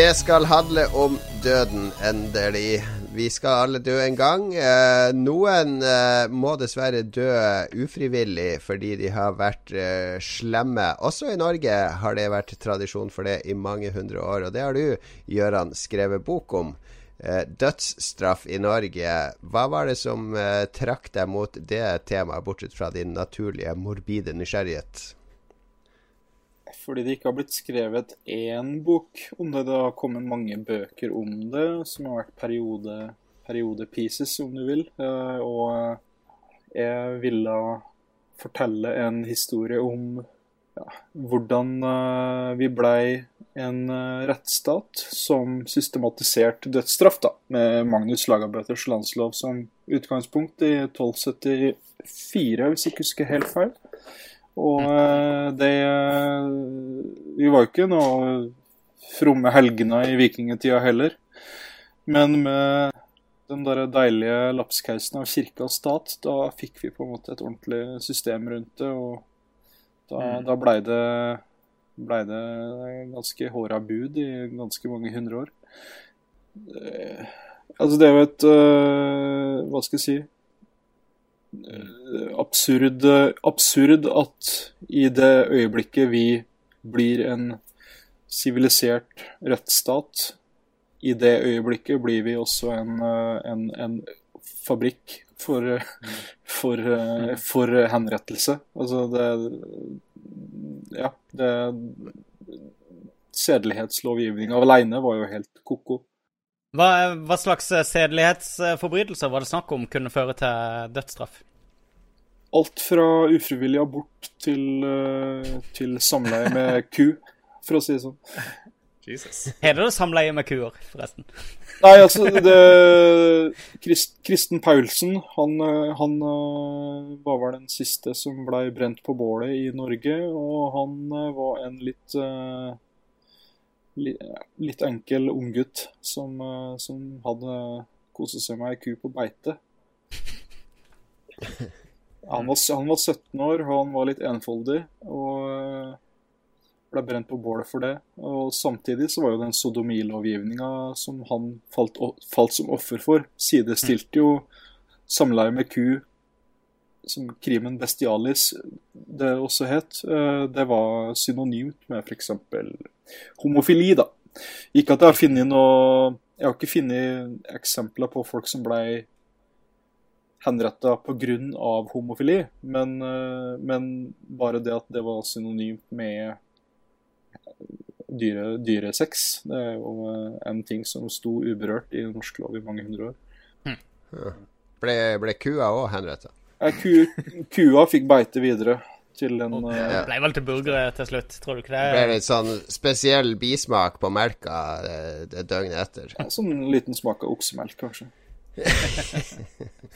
Det skal handle om døden, endelig. Vi skal alle dø en gang. Eh, noen eh, må dessverre dø ufrivillig fordi de har vært eh, slemme. Også i Norge har det vært tradisjon for det i mange hundre år. Og det har du, Gøran, skrevet bok om. Eh, dødsstraff i Norge. Hva var det som eh, trakk deg mot det temaet, bortsett fra din naturlige morbide nysgjerrighet? Fordi det ikke har blitt skrevet én bok om det. Det har kommet mange bøker om det, som har vært periode, periodepieces, om du vil. Eh, og jeg ville fortelle en historie om ja, hvordan eh, vi blei en eh, rettsstat som systematiserte dødsstraff, da, med Magnus Lagabøters landslov som utgangspunkt i 1274, hvis jeg ikke husker helt feil. Og eh, det Vi var jo ikke noe fromme helgener i vikingtida heller. Men med den der deilige lapskausen av kirke og stat, da fikk vi på en måte et ordentlig system rundt det. Og da, mm. da blei det, ble det ganske håra bud i ganske mange hundre år. Det, altså, det er jo et Hva skal jeg si Eh, absurd, absurd at i det øyeblikket vi blir en sivilisert rettsstat, i det øyeblikket blir vi også en, eh, en, en fabrikk for, for, for, henrettelse. Altså det Ja, Sedelighetslovgivninga aleine var jo helt ko-ko. Hva, hva, slags sedelighetsforbrytelser var det snakk om kunne føre til dødsstraff? Alt fra ufrivillig abort til, uh, til samleie med ku, for å si det sånn. Jesus. Heter det samleie med kuer, forresten? Nei, altså det, Krist, Kristen Paulsen, han, han uh, var vel den siste som ble brent på bålet i Norge. Og han uh, var en litt litt enkel unggutt som, som hadde koset seg med ei ku på beite. Han var, han var, 17 år, og han var litt enfoldig. Og eh, ble brent på bålet for det. Og samtidig så var jo den sodomilovgivninga som han falt, falt, som offer for, sidestilte jo samleie med ku som krimen bestialis det også het. Eh, det var synonymt med f.eks. homofili, da. Ikke at jeg har funnet noe Jeg har ikke funnet eksempler på folk som blei henretta pga. homofili, men, eh, men, bare det at det var synonymt med dyre, dyresex, det er jo eh, en ting som sto uberørt i norsk lov i mange hundre år. Hm. Ble, ble, kua òg henretta? Ku, kua fikk beite videre. Til en, uh, ja. Ble vel til burgere til slutt, tror du ikke det? Det ble litt sånn spesiell bismak på melka døgnet etter. Ja, sånn liten smak av oksemelk, kanskje.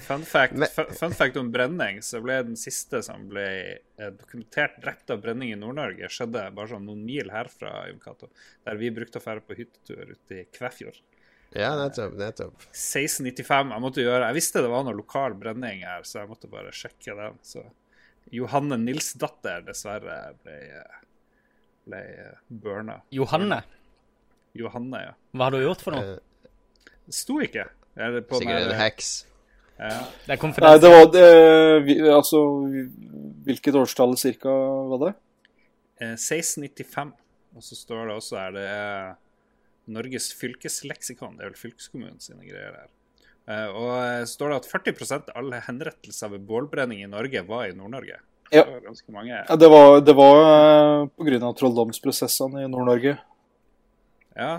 fun, fact, fun, fact, om brenning, så ble den siste som ble eh, dokumentert drept av brenning i Nord-Norge, skjedde bare sånn noen mil herfra, der vi brukte å dra på hyttetur ute i Kvæfjord. Ja, nettopp. nettopp. 1695. Jeg måtte gjøre Jeg visste det var noe lokal brenning her, så jeg måtte bare sjekke den. Så Johanne Nilsdatter dessverre ble, ble burna. Johanne? Johanne, ja. Hva har du gjort for noe? Det sto ikke. Sikkert en heks. Ja. Det er Nei, det var det, Altså, hvilket årstall cirka var det? 1695. Eh, Og så står det også her det er Norges fylkesleksikon. Det er vel fylkeskommunen sine greier her. Eh, og eh, står det at 40% av alle henrettelser ved bålbrenning i Norge var i Nord-Norge. Ja. Det var, ja, det var, det var pga. trolldomsprosessene i Nord-Norge. Ja,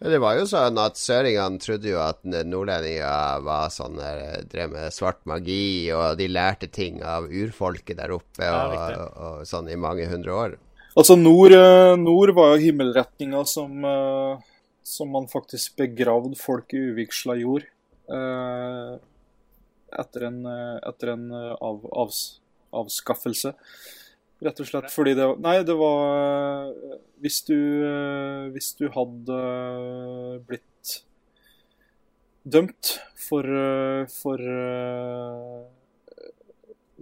det var jo sånn at søringene trodde jo at nordlendinger var sånn drev med svart magi, og de lærte ting av urfolket der oppe og, ja, og, og, sånn i mange hundre år. Altså, nord, eh, nord var jo himmelretninga som, eh, som man faktisk begravde folk i uvigsla jord. Eh, etter en, etter en av, av, avskaffelse. Rett og slett fordi det Nei, det var Hvis du, hvis du hadde blitt dømt for, for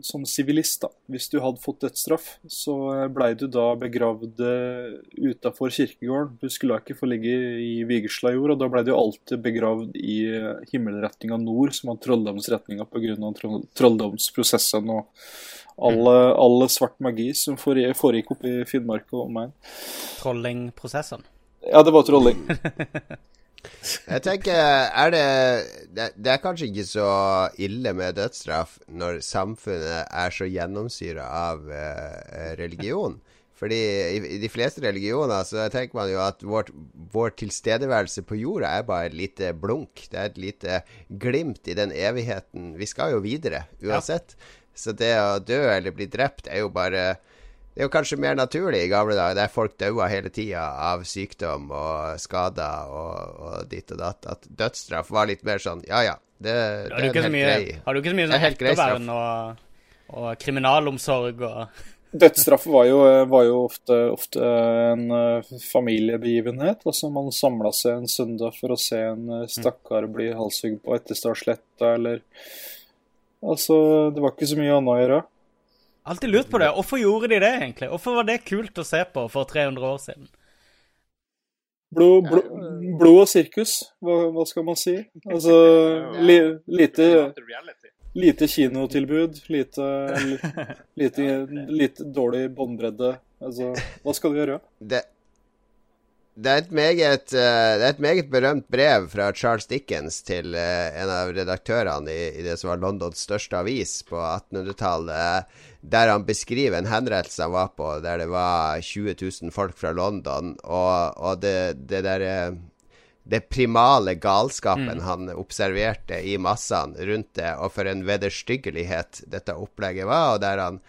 som sivilist, da. Hvis du hadde fått dødsstraff, så blei du da begravd uh, utafor kirkegården. Du skulle ikke få ligge i vigersla jord, og da blei du alltid begravd i uh, himmelretninga nord, som var trolldomsretninga pga. Troll trolldomsprosessen og alle, alle, svart magi som foregikk oppe i Finnmark og omegn. Trollingprosessen? Ja, det var trolling. Jeg tenker, er det, det, det er kanskje ikke så ille med dødsstraff når samfunnet er så gjennomsyra av uh, religion. Fordi i, i, de fleste religioner så tenker man jo at vår, vår tilstedeværelse på jorda er bare et lite blunk. Det er et lite glimt i den evigheten. Vi skal jo videre uansett. Ja. Så det å dø eller bli drept er jo bare det er jo kanskje mer naturlig i gamle dager, der folk daua hele tida av sykdom og skader og, og ditt og datt, at dødsstraff var litt mer sånn ja ja, det, det er en helt mye, grei Har du ikke så mye sånn ettervern og, og kriminalomsorg og Dødsstraff var jo, var jo ofte, ofte, en eh, familiebegivenhet. altså Man samla seg en søndag for å se en eh, stakkar bli halshugd på Etterstadsletta, eller Altså, det var ikke så mye annet å gjøre. Alltid lurt på det. Hvorfor gjorde de det, egentlig? Hvorfor var det kult å se på for 300 år siden? Blod, blod, blod og sirkus, hva, hva, skal man si? Altså, li, lite, lite kinotilbud, lite, lite, lite dårlig båndbredde. Altså, hva skal du gjøre? Det, det er, meget, uh, det er et meget berømt brev fra Charles Dickens til uh, en av redaktørene i, i, det som var Londons største avis på 1800-tallet, der han beskriver en henrettelse han var på, der det var 20 000 folk fra London, og, og det, det der uh, det primale galskapen mm. han observerte i massene rundt det, og for en vederstyggelighet dette opplegget var, og der han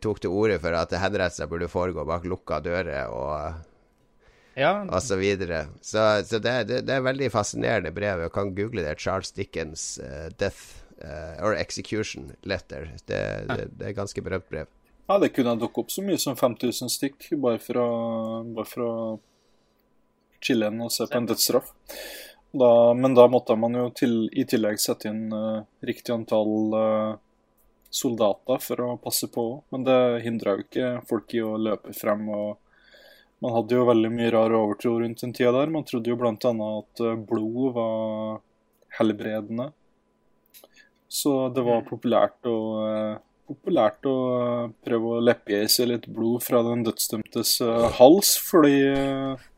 tok til orde for at henrettelser burde foregå bak lukka dører. og ja. og så videre. Så, så det, det, det, er veldig fascinerende brev. Jeg kan google det. Charles Dickens' uh, 'Death' uh, or 'Execution Letter'. Det, det, det er ganske berømt brev. Ja, det kunne dukke opp så mye som 5000 stykk bare for å, bare for å chille og se på en dødsstraff. Da, men da måtte man jo til, i tillegg sette inn uh, riktig antall uh, soldater for å passe på. Men det hindra jo ikke folk i å løpe frem og man hadde jo veldig mye rar overtro rundt den tida der. Man trodde jo bl.a. at eh, blod var helbredende. Så det var mm. populært å, eh, populært å eh, prøve å seg litt blod fra den dødsdømtes hals, fordi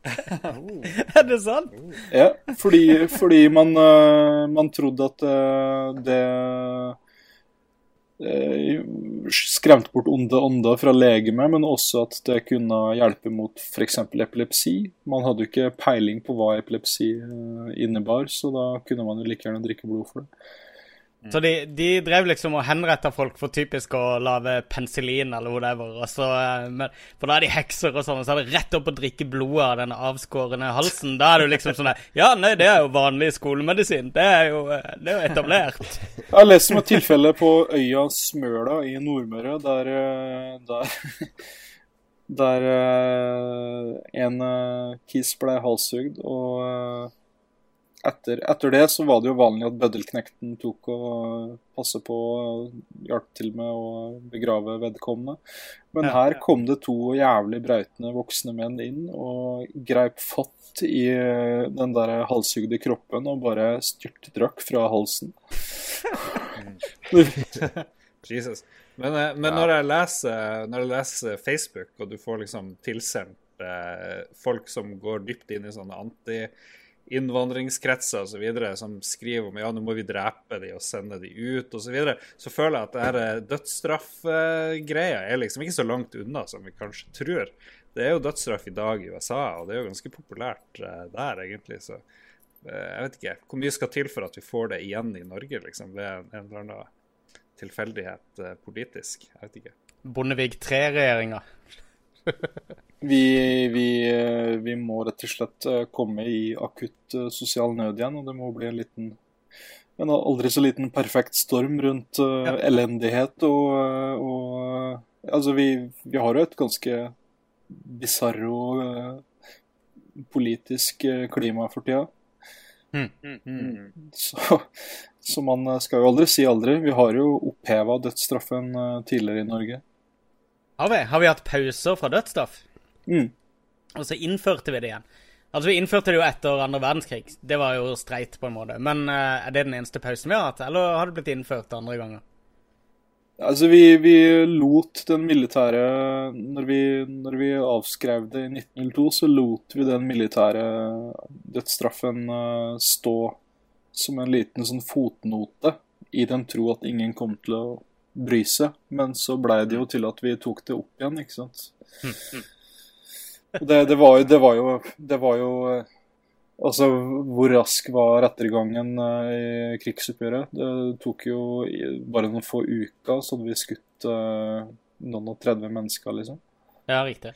Er det sant? Ja, fordi, fordi man, man, trodde at det skremt bort onde ånder fra legemet, men også at det kunne hjelpe mot f.eks. epilepsi. Man hadde jo ikke peiling på hva epilepsi eh, innebar, så da kunne man jo like gjerne drikke blod for det. Mm. Så de, de, drev liksom og henretta folk for typisk å lage penicillin eller whatever. Og så, eh, men, for da er de hekser og sånn, og så er det rett opp å drikke blodet av den avskårne halsen. Da er det liksom sånn Ja, nei, det er jo vanlig skolemedisin. Det er jo, eh, det er jo etablert. Jeg har lest om et tilfelle på øya Smøla i Nordmøre, der, eh, der der en kis ble halshugd, og etter, etter, det så var det jo vanlig at bøddelknekten tok og passe på og hjalp til med å begrave vedkommende. Men her kom det to jævlig brautende voksne menn inn og greip fatt i den der halshugde kroppen og bare styrtdrakk fra halsen. Jesus. Men, eh, men når, jeg leser, når, jeg leser, Facebook, og du får liksom tilsendt eh, folk som går dypt inn i sånne anti innvandringskretser osv. som skriver om ja, nå må vi drepe de og sende de ut osv., så, videre, så føler jeg at det her dødsstraffgreia er liksom ikke så langt unna som vi kanskje tror. Det er jo dødsstraff i dag i USA, og det er jo ganske populært uh, der, egentlig. Så uh, jeg vet ikke hvor mye skal til for at vi får det igjen i Norge, liksom, ved en, en eller annen tilfeldighet politisk. Jeg vet ikke. Bondevik III-regjeringa. Vi, vi, vi, må rett og slett eh, komme i akutt eh, sosial nød igjen, og det må bli en liten en aldri så liten perfekt storm rundt ja. elendighet og, og Altså, vi, vi, har jo et ganske bisarro politisk klima for tida. Mm. Så, så man skal jo aldri si aldri. Vi har jo oppheva dødsstraffen eh, tidligere i Norge. Har vi? Har vi hatt pauser fra dødsstraff? Mm. Og så innførte vi det igjen. Altså, vi innførte det jo etter andre verdenskrig. Det var jo streit, på en måte. Men uh, er det den eneste pausen vi har hatt, eller har det blitt innført andre ganger? Altså, vi, vi lot den militære når vi, når vi avskrev det i 1902, så lot vi den militære dødsstraffen uh, stå som en liten sånn fotnote, i den tro at ingen kom til å bry seg. Men så blei det jo til at vi tok det opp igjen, ikke sant. Og Det, det, var, det var jo Det var jo eh, Altså, hvor rask var rettergangen eh, i krigsoppgjøret? Det tok jo bare noen få uker, så hadde vi skutt eh, noen og 30 mennesker, liksom. Ja, riktig.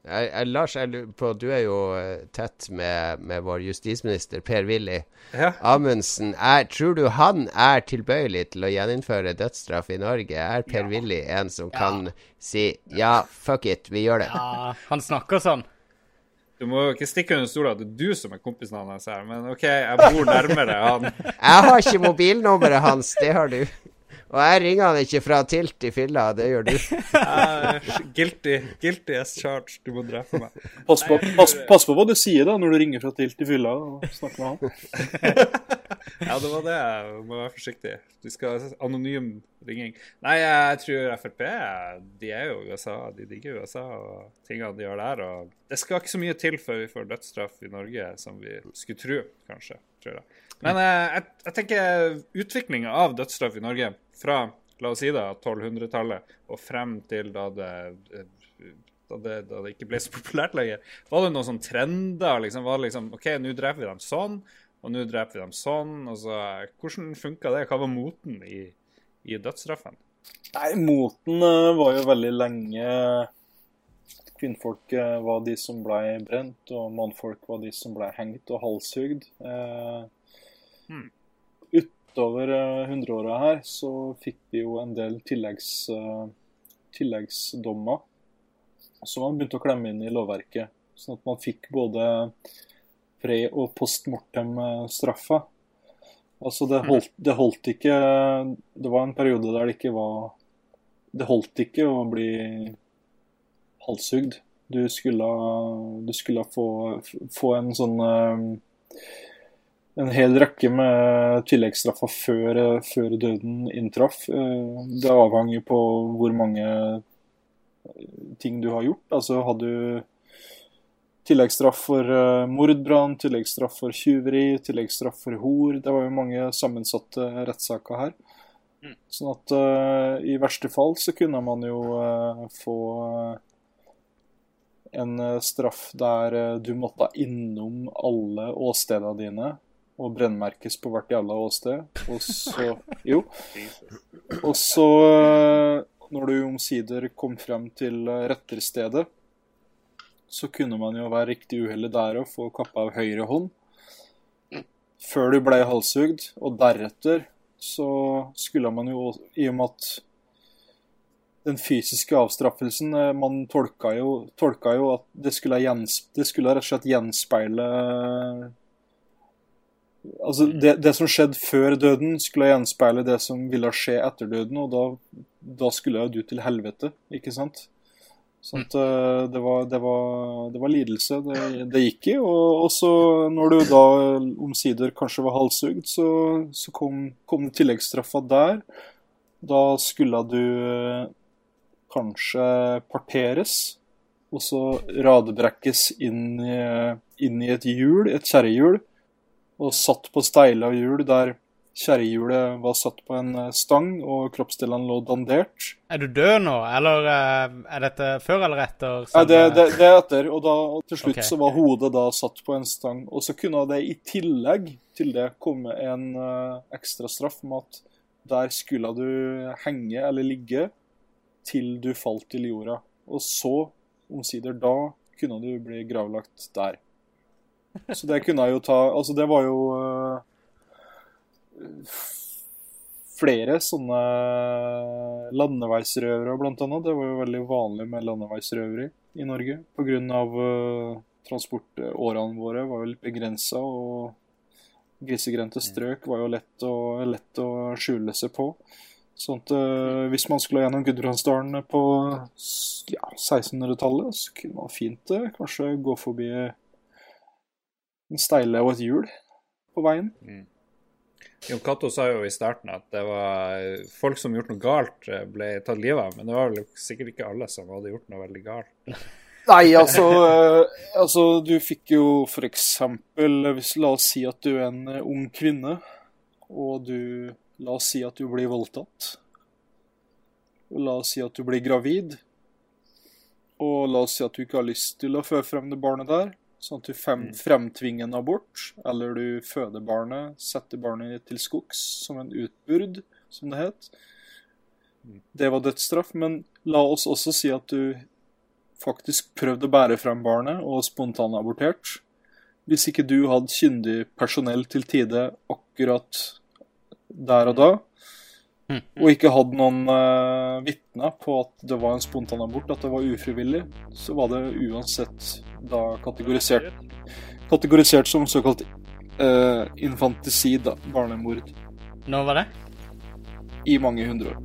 Jeg, jeg, Lars, jeg lurer på, du er jo eh, tett med, med vår justisminister Per-Willy Ja. Amundsen. Er, tror du han er tilbøyelig til å gjeninnføre dødsstraff i Norge? Er Per-Willy en som kan si ja, fuck it, vi gjør det? Ja, han snakker sånn. Du må ikke stikke under stolen at det er du som er kompisen hans her, men OK, jeg bor nærmere han. Jeg har ikke mobilnummeret hans, det har du. Og jeg ringer han ikke fra Tilt i fylla, det gjør du. Guilty, guilty as charged. Du må drepe meg. Pass på, pass, pass på hva du sier da når du ringer fra Tilt i fylla og snakker med han. Ja, det var det. Du må være forsiktig. Du skal anonym ringing. Nei, jeg tror Frp de er jo USA. De digger USA og tingene de gjør der. Og det skal ikke så mye til før vi får dødsstraff i Norge som vi skulle tro, kanskje. tror jeg. Men eh, jeg, jeg tenker utviklinga av dødsstraff i Norge fra la oss si da 1200-tallet og frem til da det da det, da det ikke ble så populært lenger. Var det noen sånn trender? liksom, var det liksom, OK, nå dreper vi dem sånn, og nå dreper vi dem sånn. Altså, Hvordan funka det? Hva var moten i, i dødsstraffen? Nei, moten eh, var jo veldig lenge Kvinnfolk eh, var de som ble brent, og mannfolk var de som ble hengt og halshugd. Eh, Hmm. Utover eh, hundreåra her så fikk vi jo en del tilleggs, eh, tilleggsdommer som man begynte å klemme inn i lovverket. Sånn at man fikk både pre- og post mortem-straffa. Altså det holdt, det holdt ikke Det var en periode der det ikke var Det holdt ikke å bli halshugd. Du skulle, du skulle få, få en sånn eh, En hel rekke med tilleggsstraffer før, før døden inntraff. Eh, Det avhang jo på hvor mange ting du har gjort. Altså hadde du tilleggsstraff for eh, mordbrann, tilleggsstraff for tyveri, tilleggsstraff for hor. Det var jo mange sammensatte rettssaker her. Sånn at uh, i verste fall så kunne man jo uh, få en straff der du måtte innom alle åstedene dine og brennmerkes på hvert jævla åsted. Og så Jo. Og så, eh, når du omsider kom frem til eh, retterstedet, så kunne man jo være riktig uheldig der og få kappa av høyre hånd. Før du ble halshugd, og deretter så skulle man jo, i og med at den fysiske avstraffelsen eh, Man tolka jo, tolka jo at det skulle, gjens, det skulle rett og slett gjenspeile Altså, det, det som skjedde før døden, skulle gjenspeile det som ville skje etter døden, og da, da skulle du til helvete, ikke sant? Sånn at det var, det var, det var lidelse det, det gikk i. Og, og så når du da omsider kanskje var halshugd, så, så kom, kom det tilleggsstraffa der. Da skulle du eh, kanskje parteres, og så radebrekkes inn i, inn i et hjul, et kjerrehjul, og satt på steila hjul der kjerrehjulet var satt på en eh, stang og kroppsdelene lå dandert. Er du død nå, eller eh, er dette før eller etter? Nei, det, det, det er etter, og da, og til slutt okay. så var hodet da satt på en stang. Og så kunne det i tillegg til det komme en uh, ekstra straff med at der skulle du henge eller ligge til du falt til jorda. Og så, omsider da, kunne du bli gravlagt der. Så det kunne jeg jo ta Altså, det var jo uh, flere sånne landeveisrøvere, blant annet. Det var jo veldig vanlig med landeveisrøveri i Norge. Pga. Uh, transportårene våre var jo litt begrensa, og Grisegrendte strøk var jo lett å, lett å skjule seg på. Sånn at uh, Hvis man skulle gjennom Gudbrandsdalen på ja, 1600-tallet, så kunne man fint uh, kanskje gå forbi en steile og et hjul på veien. Jon Cato sa jo i starten at det var folk som gjort noe galt, eh, ble tatt livet av. Men det var vel sikkert ikke alle som hadde gjort noe veldig galt. Nei, altså, eh, altså Du fikk jo eksempel hvis, La oss si at du er en eh, ung kvinne, og du La oss si at du blir voldtatt. La oss si at du blir gravid. Og la oss si at du ikke har lyst til å føde frem det barnet der. Sånn at du fem, fremtvinger en abort, eller du føder barnet, setter barnet til skogs som en utbyrd, som det het. Det var dødsstraff. Men la oss også si at du faktisk prøvde å bære frem barnet og spontanabortert. Hvis ikke du hadde kyndig personell til tide akkurat der og da, og ikke hadde noen uh, vitner på at det var en spontanabort, at det var ufrivillig, så var det uansett da kategorisert, kategorisert som såkalt uh, infanticid, barnemord, Når var det? i mange hundre år.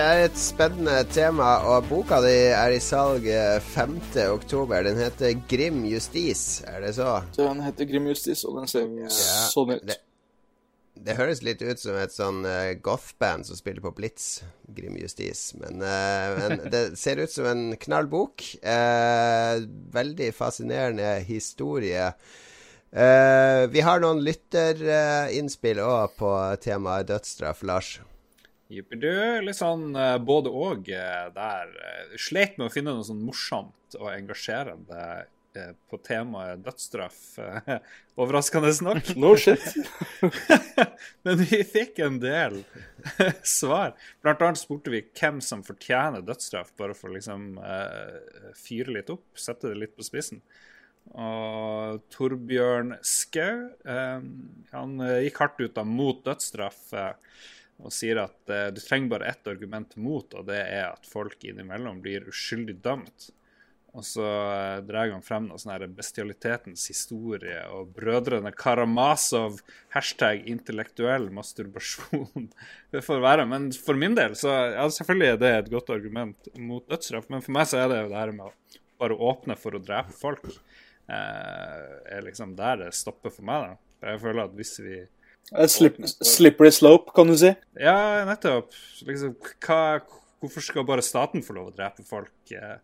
Det er et spennende tema, og boka di er i salg eh, 5. oktober. Den heter Grim justis, er det så? Den heter Grim Justis, og den ser sånn ut. det- Det høres litt ut som et sånn uh, goth-band som spiller på Blitz, Grim Justis. Men, uh, men det ser ut som en knall bok. Uh, veldig fascinerende historie. Uh, vi har noen lytterinnspill òg på temaet dødsstraff, Lars. Jippidu, litt sånn eh, både og eh, der. Eh, Sleit med å finne noe sånn morsomt og engasjerende på temaet dødsstraff, overraskende nok. No shit. Men vi fikk en del svar. Blant annet spurte vi hvem som fortjener dødsstraff, bare for å liksom fyre litt opp, sette det litt på spissen. Og Torbjørn Skau han gikk hardt ut da mot dødsstraff. Og sier at eh, du trenger bare ett argument mot, og det er at folk innimellom blir uskyldig dømt. Og så eh, drar han frem noe sånn her bestialitetens historie og brødrene Karamazov, hashtag intellektuell masturbasjon. det får være. Men for min del, så ja, selvfølgelig er det et godt argument mot dødsstraff. Men for meg så er det jo det her med å bare åpne for å drepe folk, eh, er liksom der det stopper for meg, da. Jeg føler at hvis vi Slip, slippery slope, kan du si. Ja, nettopp. Liksom, hva, hvorfor skal bare staten få lov å drepe folk? Eh,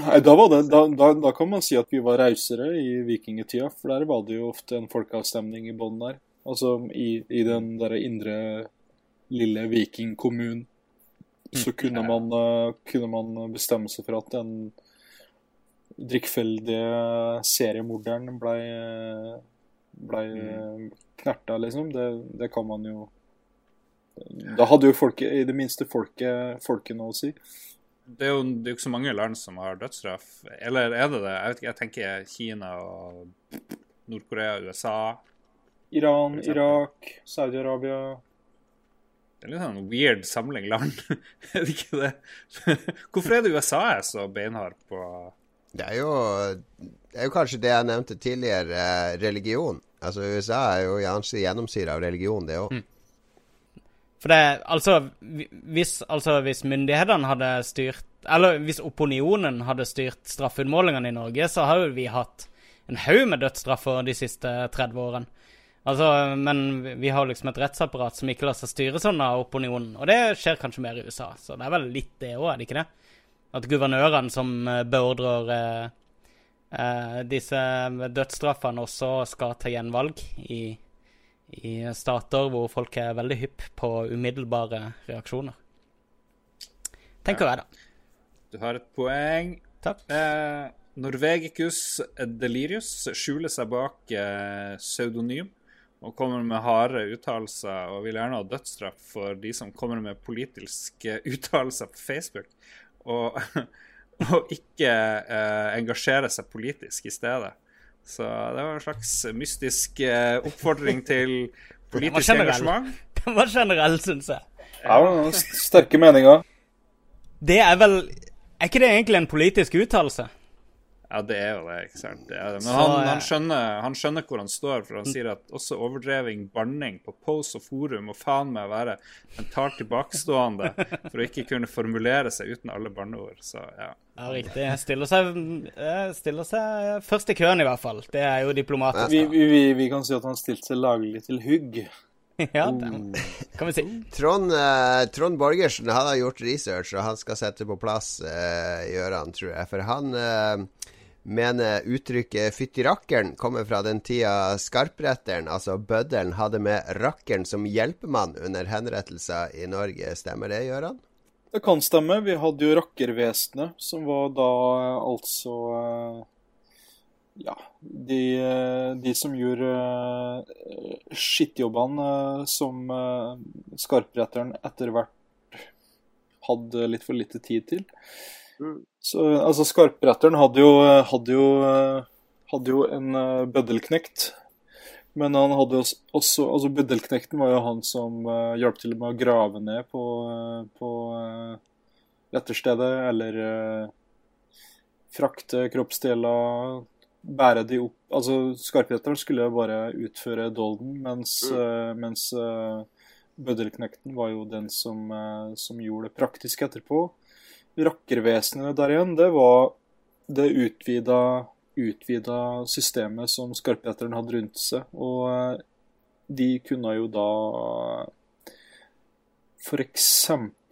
Nei, da, var det, da, da, da kan man si at vi var rausere i vikingtida, for der var det jo ofte en folkeavstemning i bånn der. Altså i, i den der indre lille vikingkommunen. Så kunne man, eh, kunne man bestemme seg for at den drikkfeldige seriemorderen blei ble knerta, liksom. Det, det kan man jo Da hadde jo folket, i det minste folket, folket noe å si. det er jo det er jo ikke så mange land som har dødsstraff. Eller er det det? Jeg vet ikke, jeg tenker Kina og Nord-Korea, USA. Iran, Irak, Saudi-Arabia Det er litt sånn weird samling land, er det ikke det? Hvorfor er det USA er så beinhard på Det er jo, det er jo kanskje det jeg nevnte tidligere, eh, religion. Altså USA er jo gjennomsyra av religion, det òg. For det Altså, hvis, altså, hvis myndighetene hadde styrt Eller hvis opinionen hadde styrt straffeutmålingene i Norge, så har jo vi hatt en haug med dødsstraffer de siste 30 årene. Altså, men vi- vi har liksom et rettsapparat som ikke lar seg styre sånn av opinionen. Og det skjer kanskje mer i USA, så det er vel litt det òg, er det ikke det? At guvernørene som eh, beordrer eh, eh, disse dødsstraffene, også skal ta gjenvalg i i stater hvor folk er veldig hypp på umiddelbare reaksjoner. Tenker jeg, da. Du har et poeng. Takk. Eh, Norvegicus delirius skjuler seg bak eh, pseudonym og kommer med harde uttalelser og vil gjerne ha dødsstraff for de som kommer med politiske uttalelser på Facebook, og, og ikke eh, engasjere seg politisk i stedet. Så det var en slags mystisk eh, oppfordring til politisk engasjement. Den var generell, syns jeg. Ja, st- sterke meninger. Det er vel Er ikke det egentlig en politisk uttalelse? Ja, det er jo det, ikke sant. Det er det. Men Så, han, han, skjønner, han skjønner hvor han står, for han sier at også overdreving banning på pose og forum må faen meg være mentalt tilbakestående for å ikke kunne formulere seg uten alle banneord. Så ja. Ja, riktig. Stiller seg, eh, stiller seg først i køen, i hvert fall. Det er jo diplomatisk. Vi, vi, vi, vi kan si at han stilte seg laglig til hugg. Ja, det kan vi si. Trond, eh, Trond Borgersen han har gjort research, og han skal sette på plass eh, Gjøran, tror jeg. For han eh, mener uttrykket 'fytti rakkeren' kommer fra den tida skarpretteren, altså bøddelen, hadde med rakkeren som hjelpemann under henrettelser i Norge. Stemmer det, Gjøran? Det kan stemme. Vi hadde jo rakkervesenet, som var da eh, altså eh, Ja, de, eh, de som gjorde eh, skittjobbene eh, som eh, skarpretteren etter hvert hadde litt for lite tid til. Så altså, skarpretteren hadde jo, hadde jo, hadde jo en eh, bøddelknekt. Men han hadde også, altså Bøddelknekten var jo han som uh, hjalp til med å grave ned på, uh, på uh, letterstedet, eller uh, frakte kroppsdeler, bære de opp Altså, skarpretteren skulle bare utføre dolden, mens, uh, mens Bøddelknekten var jo den som, som gjorde det praktisk etterpå. Rakkervesenet der igjen, det var det utvida utvida systemet som skarpretteren hadde rundt seg. Og eh, de kunne jo da f.eks.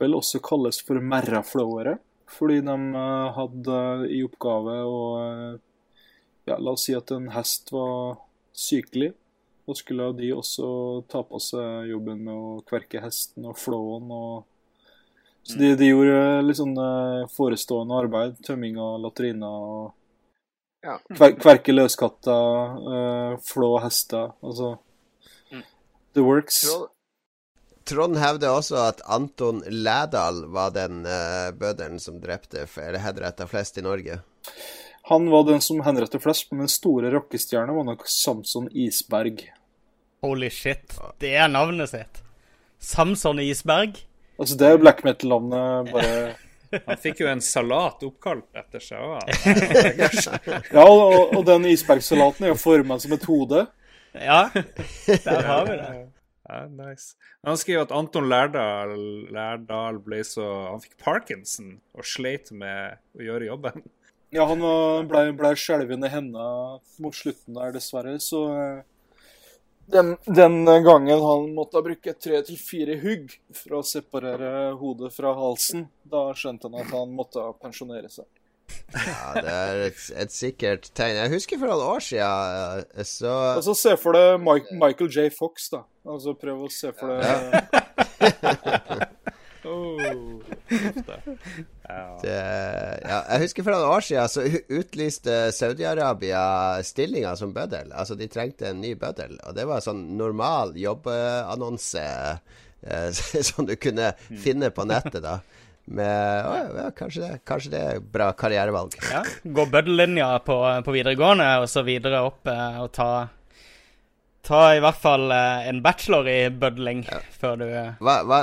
også kalles for merraflåere. Fordi de eh, hadde i oppgave å eh, ja, La oss si at en hest var sykelig. Da skulle de også ta på seg jobben med å kverke hesten og flåen. Og... Så de, de gjorde litt sånn eh, forestående arbeid. Tømming av latriner og Ja. Kver, kverke løskatter, uh, flå hester. Altså The works. Trond, Trond hevder også at Anton Lædal var den uh, bøddelen som drepte eller henretta flest i Norge. Han var den som henrettet flest, men den store rockestjerna var nok Samson Isberg. Holy shit. Det er navnet sitt. Samson Isberg. Altså Det er black metal-navnet bare Han fikk jo en salat oppkalt etter seg òg. Ja, og, og den isbergsalaten er jo forma som et hode. Ja, der har vi det. Ja, nice. Han skriver at Anton Lærdal, Lærdal ble så Han fikk parkinson og sleit med å gjøre jobben. Ja, han var- ble, ble skjelvende i hendene mot slutten der, dessverre. Så eh, den, den gangen han måtte bruke tre til fire hugg for å separere hodet fra halsen, da skjønte han at han måtte pensjonere seg. Ja, Det er et, et sikkert tegn. Jeg husker for noen år siden eh, så Altså, se for deg Michael J. Fox, da. Altså, prøv å se for deg ja. det, ja, Jeg husker for noen år siden så utlyste Saudi-Arabia stillinger som bøddel. Altså, de trengte en ny bøddel, og det var sånn normal jobbannonse eh, som du kunne finne på nettet, da. Med å, ja, kanskje, det, kanskje det er bra karrierevalg. Ja, Gå bøddellinja på, på videregående, og så videre opp eh, og ta Ta i hvert fall eh, en bachelor i bødling før du eh, Hva, hva,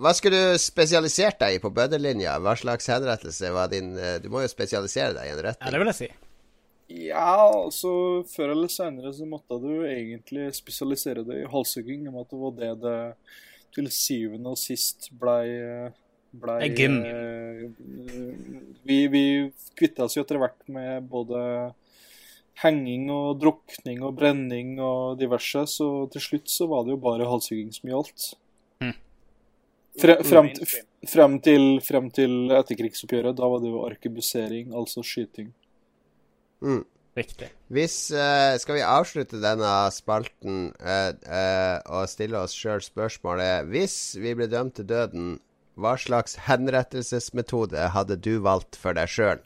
hva skulle du spesialisert deg i på bøddelinja? Hva slags henrettelse var din eh, Du må jo spesialisere deg i en Ja, det vil jeg si. Ja, altså Før eller senere så måtte du egentlig spesialisere deg i halshugging. Om at det var det det til syvende og sist blei gym. eh, Vi, vi kvitta oss jo etter hvert med både henging og drukning og brenning og diverse, så til slutt så var det jo bare halshugging som gjaldt. Fre, frem, frem, til, frem til etterkrigsoppgjøret, da var det jo arkebusering, altså skyting. Mm. Riktig. Hvis uh, Skal vi avslutte denne spalten uh, uh, og stille oss sjøl spørsmålet Hvis vi ble dømt til døden, hva slags henrettelsesmetode hadde du valgt for deg sjøl?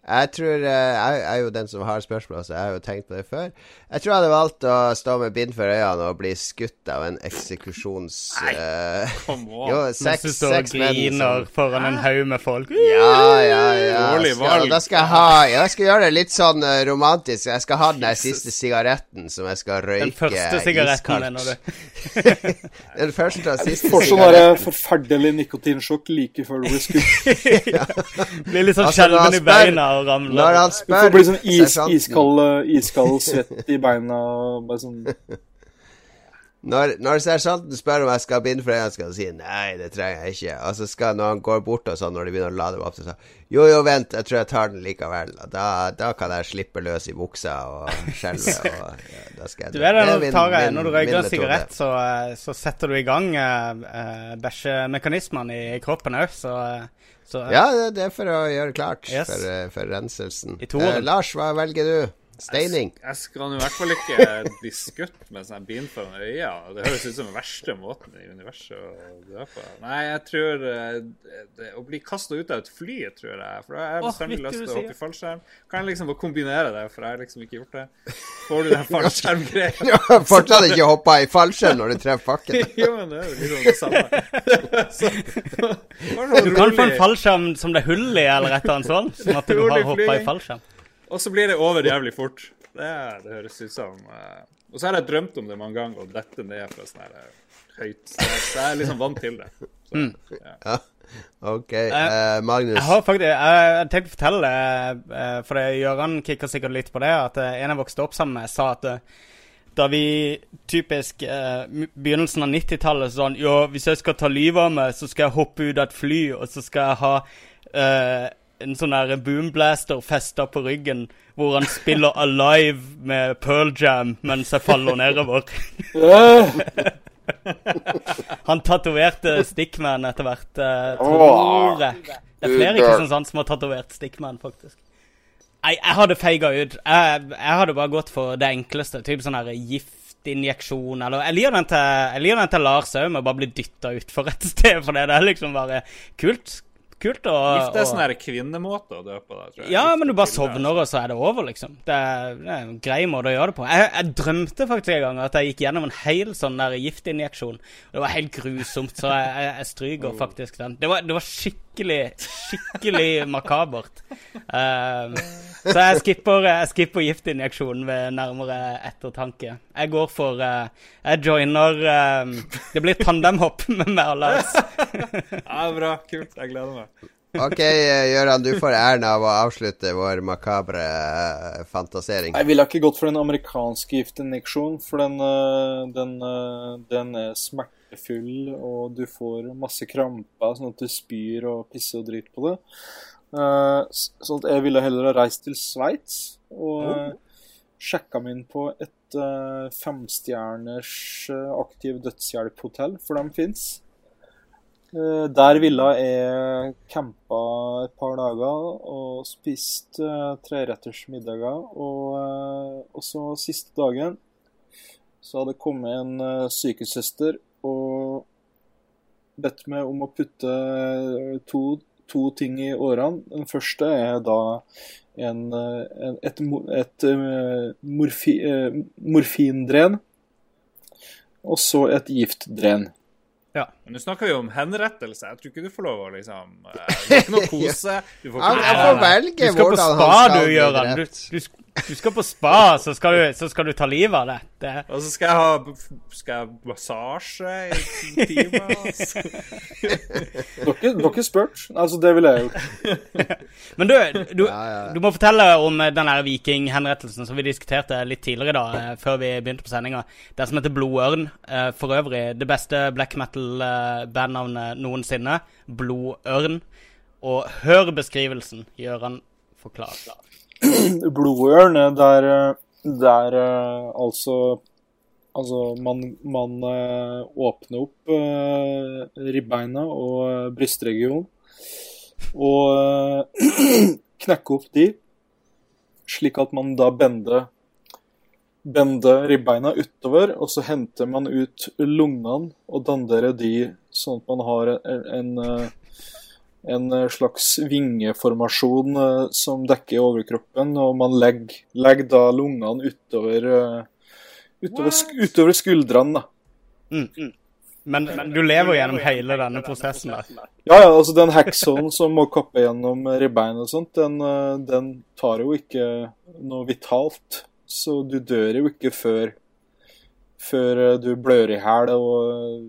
Jeg tror eh, Jeg er jo den som har spørsmål, så jeg har jo tenkt på det før. Jeg tror jeg hadde valgt å stå med bind for øynene og bli skutt av en eksekusjons... Nei, kom on. jo, Mens du står og griner som foran en haug med folk. Ja, ja, ja. Skal, da skal jeg ha Jeg skal gjøre det litt sånn eh, romantisk. Jeg skal ha den der siste sigaretten som jeg skal røyke Den første sigaretten, du? Den første og siste Får sånn sigaretten. der forferdelig nikotinsjokk like før du blir skutt. Blir litt sånn Altså, skjelven i beina og Når ramler. han Du får bli sånn is, iskald, eh, iskald svett i beina. Bare sånn Når, når sersjanten spør om jeg skal binde bind for øynene, skal han si nei, det trenger jeg ikke. Og så skal når han går bort og sånn, når de begynner å lade opp, så sier jo, jo, vent, jeg tror jeg tar den likevel. Og da, da kan jeg slippe løs i buksa og skjelve. Og, ja, da skal jeg Du er det, er når, min- tar, min- når du røyker en sigarett, så, eh, så setter du i gang uh, bæsjemekanismene i kroppen òg, så, eh, så Ja, det- er for å gjøre klart Yes. for, eh, for renselsen. Eh, Lars, hva velger du? Steining? Jeg skal nå i hvert fall ikke bli skutt med sånn bind foran øya. Det høres ut som den verste måten i universet å dø på. Nei, jeg tror eh, det, Å bli kasta ut av et fly, tror jeg. For da har jeg bestandig lyst til å hoppe i fallskjerm. Kan jeg liksom bare kombinere det, for jeg har liksom ikke gjort det. Får du den fallskjermgreia? ja, fortsatt ikke hoppa i fallskjerm når du treffer fakken. jo, men det er jo liksom det samme. Så, sånn Du kan få en fallskjerm som det er hull i, eller et eller annet sånt. Sånn at du har hoppa i fallskjerm. Og så blir det over jævlig fort. Det, det høres ut som uh... Og så har jeg drømt om det mange ganger, og dette ned fra sånn her eh, høyt sted. Så jeg er liksom vant til det. Så, Mm. ja. Ok, Uh, Magnus. Jeg har faktisk Jeg, jeg tenkte å fortelle det, for Gøran kikka sikkert litt på det, at en jeg vokste opp sammen med, sa at da vi typisk eh, begynnelsen av 90-tallet sånn Jo, hvis jeg skal ta livet av meg, så skal jeg hoppe ut av et fly, og så skal jeg ha eh, en sånn der boomblaster festa på ryggen, hvor han spiller Alive med Pearl Jam mens jeg faller nedover. Han tatoverte Stickman etter hvert, eh, tror jeg. Det er flere i Kristiansand som har tatovert Stickman, faktisk. Nei, jeg hadde feiga ut. Jeg, jeg hadde bare gått for det enkleste. Typ sånn her giftinjeksjon, eller Jeg liker den til, jeg liker den til Lars òg, med å bare bli dytta utfor et sted, for det er liksom bare kult. Kult å Gift er sånn kvinnemåte å dø på, da, tror jeg. ja, Gift men du bare sovner, og så er det over, liksom. Det er, det er en grei måte å gjøre det på. Jeg, jeg drømte faktisk en gang at jeg gikk gjennom en hel sånn der giftinjeksjon. Det var helt grusomt, så jeg, jeg, jeg stryker faktisk den. Det var, det var skikkelig, skikkelig skikkelig makabert. Um, så jeg skipper, jeg skipper giftinjeksjonen ved nærmere ettertanke. Jeg går for uh, Jeg joiner um, Det blir tandemhopp med meg og Lars. Ja, bra. Kult. Jeg gleder meg. Ok, eh, Gøran, du får æren av å avslutte vår makabre eh, fantasering. Jeg ville ikke gått for den amerikanske giftinjeksjonen, for den, den, den er smertefull, og du får masse kramper, sånn at du spyr og pisser og driter på det. Uh, sånn at jeg ville heller ha reist til Sveits og uh, sjekka meg inn på et uh, femstjerners aktiv dødshjelp-hotell, for de fins. Eh, Der ville jeg campa et par dager og spist treretters middager. Og, eh, og så siste dagen så hadde kommet en sykesøster og bedt meg om å putte eh, to, to ting i årene. Den første er da en, eh, en, et, et eh, morfi, morfindren. Og så et giftdren. Men nå snakker vi om henrettelse. Jeg tror ikke du får lov å liksom eh, Det er ikke noe kose. Du får ikke han får velge Du skal på hvordan spa, han skal du, Gøran. Du, du, du skal på spa, så skal du, så skal du ta livet av det. det. Og så skal jeg ha Skal jeg massasje i ti timer? altså. Dere, dere spurt? Altså, det ville jeg gjort. Men du, du, Ja, ja. du må fortelle om eh, den vikinghenrettelsen som vi diskuterte litt tidligere da, eh, før vi begynte på sendinga. Det som heter Blodørn. For øvrig det beste black metal-bandnavnet noensinne. Blodørn. Og hør beskrivelsen Gjøran forklarer. Blodørn er der, eh, der eh, altså Altså, man, man eh, åpner opp ribbeina og eh, brystregionen. Og eh, knekker opp de, slik at man da bender bender ribbeina utover, og så henter man ut lungene og danderer de sånn at man har en, en, eh, en slags vingeformasjon eh, som dekker overkroppen, og man legger, legger da lungene utover, eh, utover, utover skuldrene. da. Mm. Men, men du lever gjennom hele denne prosessen der. Ja, ja, altså den hacksawen som må kappe gjennom ribbein og sånt, den, den tar jo ikke noe vitalt. Så du dør jo ikke før, før eh, du blør i hæl og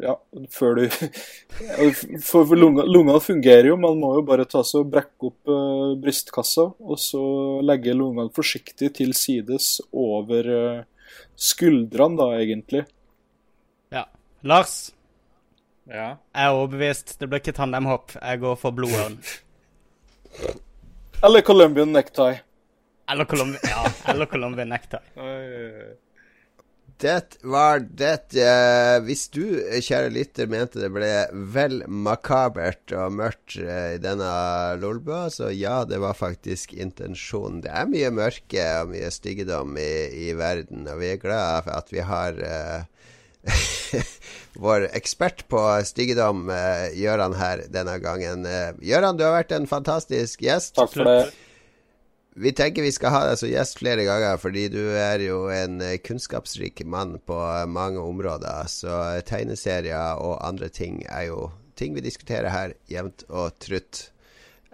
ja, før du For, for lunga- lungene fungerer jo, man må jo bare ta seg og brekke opp uh, brystkassa, og så legge lungene forsiktig til sides over uh, skuldrene, da, egentlig. Ja. Lars, Ja. jeg er overbevist. Det blir ikke tandemhopp. Jeg går for blodørn. Eller Colombian necktie. Eller Colombia, ja, eller Colombia necktie. Det var det eh, Hvis du, eh, kjære lytter, mente det ble vel makabert og mørkt eh, i denne lolbua, så ja, det var faktisk intensjonen. Det er mye mørke og mye styggedom i, i verden, og vi er glad for at vi har vår ekspert på styggedom, Gøran, her denne gangen. Gøran, du har vært en fantastisk gjest. Takk for det. Vi tenker vi skal ha deg som gjest flere ganger, fordi du er jo en eh, kunnskapsrik mann på eh, mange områder. Så eh, tegneserier og andre ting er jo ting vi diskuterer her jevnt og trutt.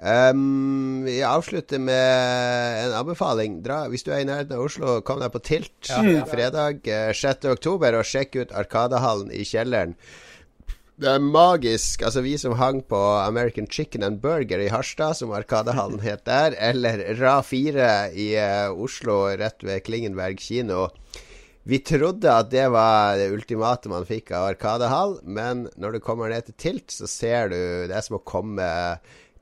Um, jeg avslutter med en anbefaling. Dra, hvis du er i nærheten av Oslo, kom deg på Tilt fredag ja. 6. oktober og sjekk ut Arkadehallen i kjelleren. Det er magisk. Altså, vi som hang på American Chicken and Burger i Harstad, som Arkadehallen het der, eller Ra 4 i uh, Oslo, rett ved Klingenberg kino. Vi trodde at det var det ultimate man fikk av Arkadehall, men når du kommer ned til Tilt, så ser du Det er som å komme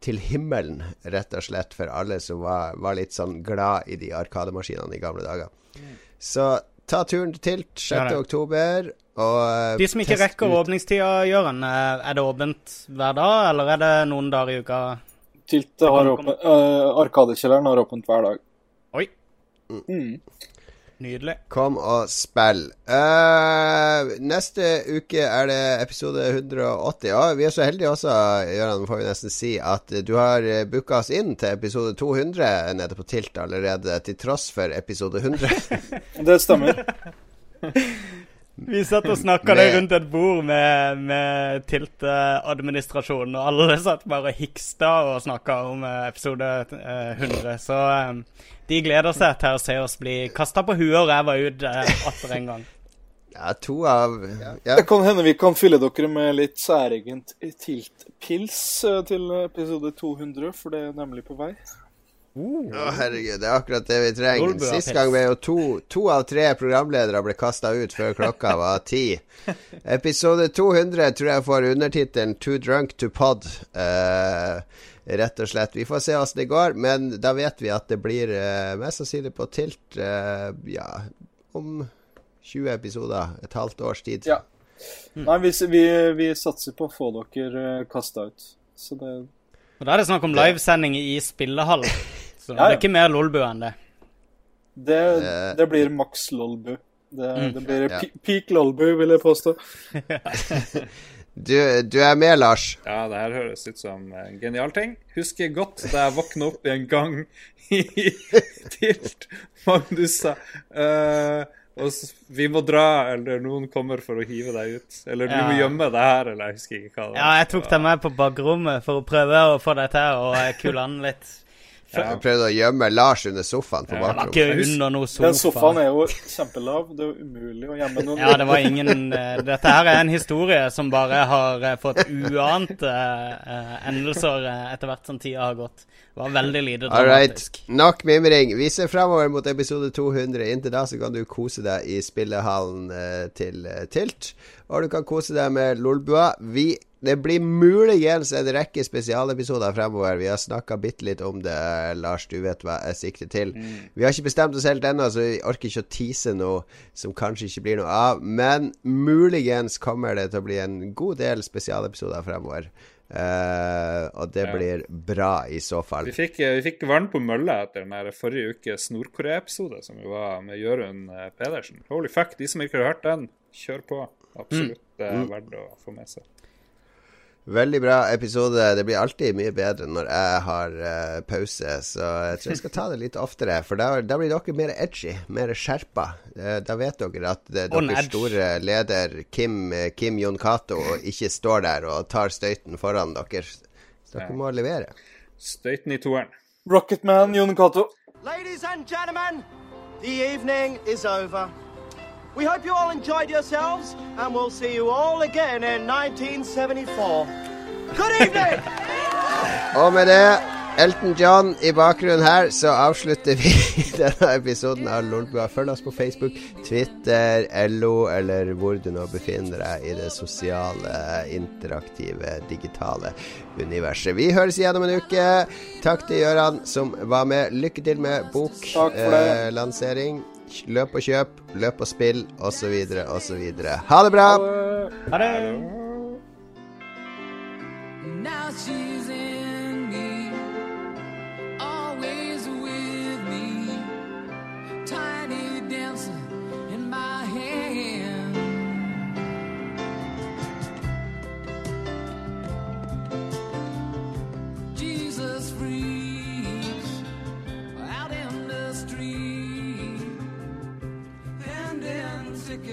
til himmelen, rett og slett, for alle som var, var litt sånn glad i de arkademaskinene i gamle dager. Så ta turen til Tilt 6. Og eh, De som ikke rekker ut. åpningstida, Jørgen, eh, er det åpent hver dag, eller er det noen dager i uka? Tilt har åpent, uh, Arkadekjelleren har åpent hver dag. Oi, Mm. nydelig. Kom og spill. Uh, neste uke er det episode 180. Ja, vi er så heldige også, Gøran, får vi nesten si, at du har booka oss inn til episode 200 nede på Tilt allerede, til tross for episode 100. Det stemmer. Vi satt og snakka Med- det rundt et bord med, med Tilt-administrasjonen, og alle satt bare og hiksta og snakka om eh, episode eh, 100. Så eh, de gleder seg til å se oss bli kasta på huet og ræva ut eh, atter en gang. ja, to av ja. Det kan hende vi kan fylle dere med litt særegent Tilt-pils til episode 200, for det er nemlig på vei. Å, herregud, det er akkurat det vi trenger. Sist gang ble jo to, to av tre programledere ble kasta ut før klokka var ti. Episode 200 tror jeg får undertittelen 'Too drunk to pod'. Uh, rett og slett. Vi får se åssen det går, men da vet vi at det blir uh, mest sannsynlig på tilt uh, ja, om 20 episoder. Et halvt års tid. Ja. Nei, vi, vi, vi satser på å få dere kasta ut. Så det Og Da er det snakk om livesending i spillehall. Så Ja, ja. det er ikke mer lolbu enn det. Det, Eh. det blir maks lolbu. Det, Mm. det blir Ja. peak lolbu, vil jeg påstå. Du, du er med, Lars. Ja, det her høres ut som en genial ting. Husker godt da jeg våkna opp i en gang i Tilt. Magnus sa uh, og så, vi må dra, eller noen kommer for å hive deg ut. Eller du Ja. må gjemme deg her, eller jeg husker ikke hva det var. Ja, jeg tok deg med på bakrommet for å prøve å få deg til å kule an litt. Jeg prøvde å gjemme Lars under sofaen på Ja, bakrommet. ikke under noe Den sofaen er jo kjempelav. Det er jo umulig å gjemme noen. Ja, det var ingen eh, Dette her er en historie som bare har eh, fått uante uh, endelser etter hvert som tida har gått. Det var veldig lite All right. dramatisk. Nok mimring. Vi ser framover mot episode 200. Inntil da så kan du kose deg i spillehallen eh, til Tilt. Og du kan kose deg med Lolbua. Vi, det blir muligens en rekke spesialepisoder fremover. Vi har snakka bitte litt om det, Lars. Du vet hva jeg sikter til. Vi har ikke bestemt oss helt ennå, så vi orker ikke å tease noe som kanskje ikke blir noe av. Men muligens kommer det til å bli en god del spesialepisoder fremover. Uh, og det Ja. blir bra i så fall. Vi fikk, eh, vi fikk vann på mølla etter den forrige ukes Nord-Korea-episode som jo var med Jørund eh, Pedersen. Holy fuck, de som ikke har hørt den, kjør på. Absolutt mm. verdt å få med seg. Veldig bra episode. Det blir alltid mye bedre når jeg har uh, pause, så jeg tror jeg skal ta det litt oftere. For da, da blir dere mer edgy, mer skjerpa. Uh, da vet dere at det, deres store leder Kim, Kim Jon Cato ikke står der og tar støyten foran dere. Så dere må levere. Støyten i toeren. Rocketman Jon Cato. Ladies and gentlemen, the evening is over. We hope you all enjoyed yourselves, and we'll see you all again in 1974. Good evening! Og med det, Elton John i bakgrunnen her, så avslutter vi denne episoden av Lolbua. Følg oss på Facebook, Twitter, LO, eller hvor du nå befinner deg i det sosiale, interaktive, digitale universet. Vi høres igjen om en uke. Takk til Gøran som var med. Lykke til med boklansering. Eh, løp og kjøp, løp og spill, osv., osv. Ha det bra! Ha det. Ha she's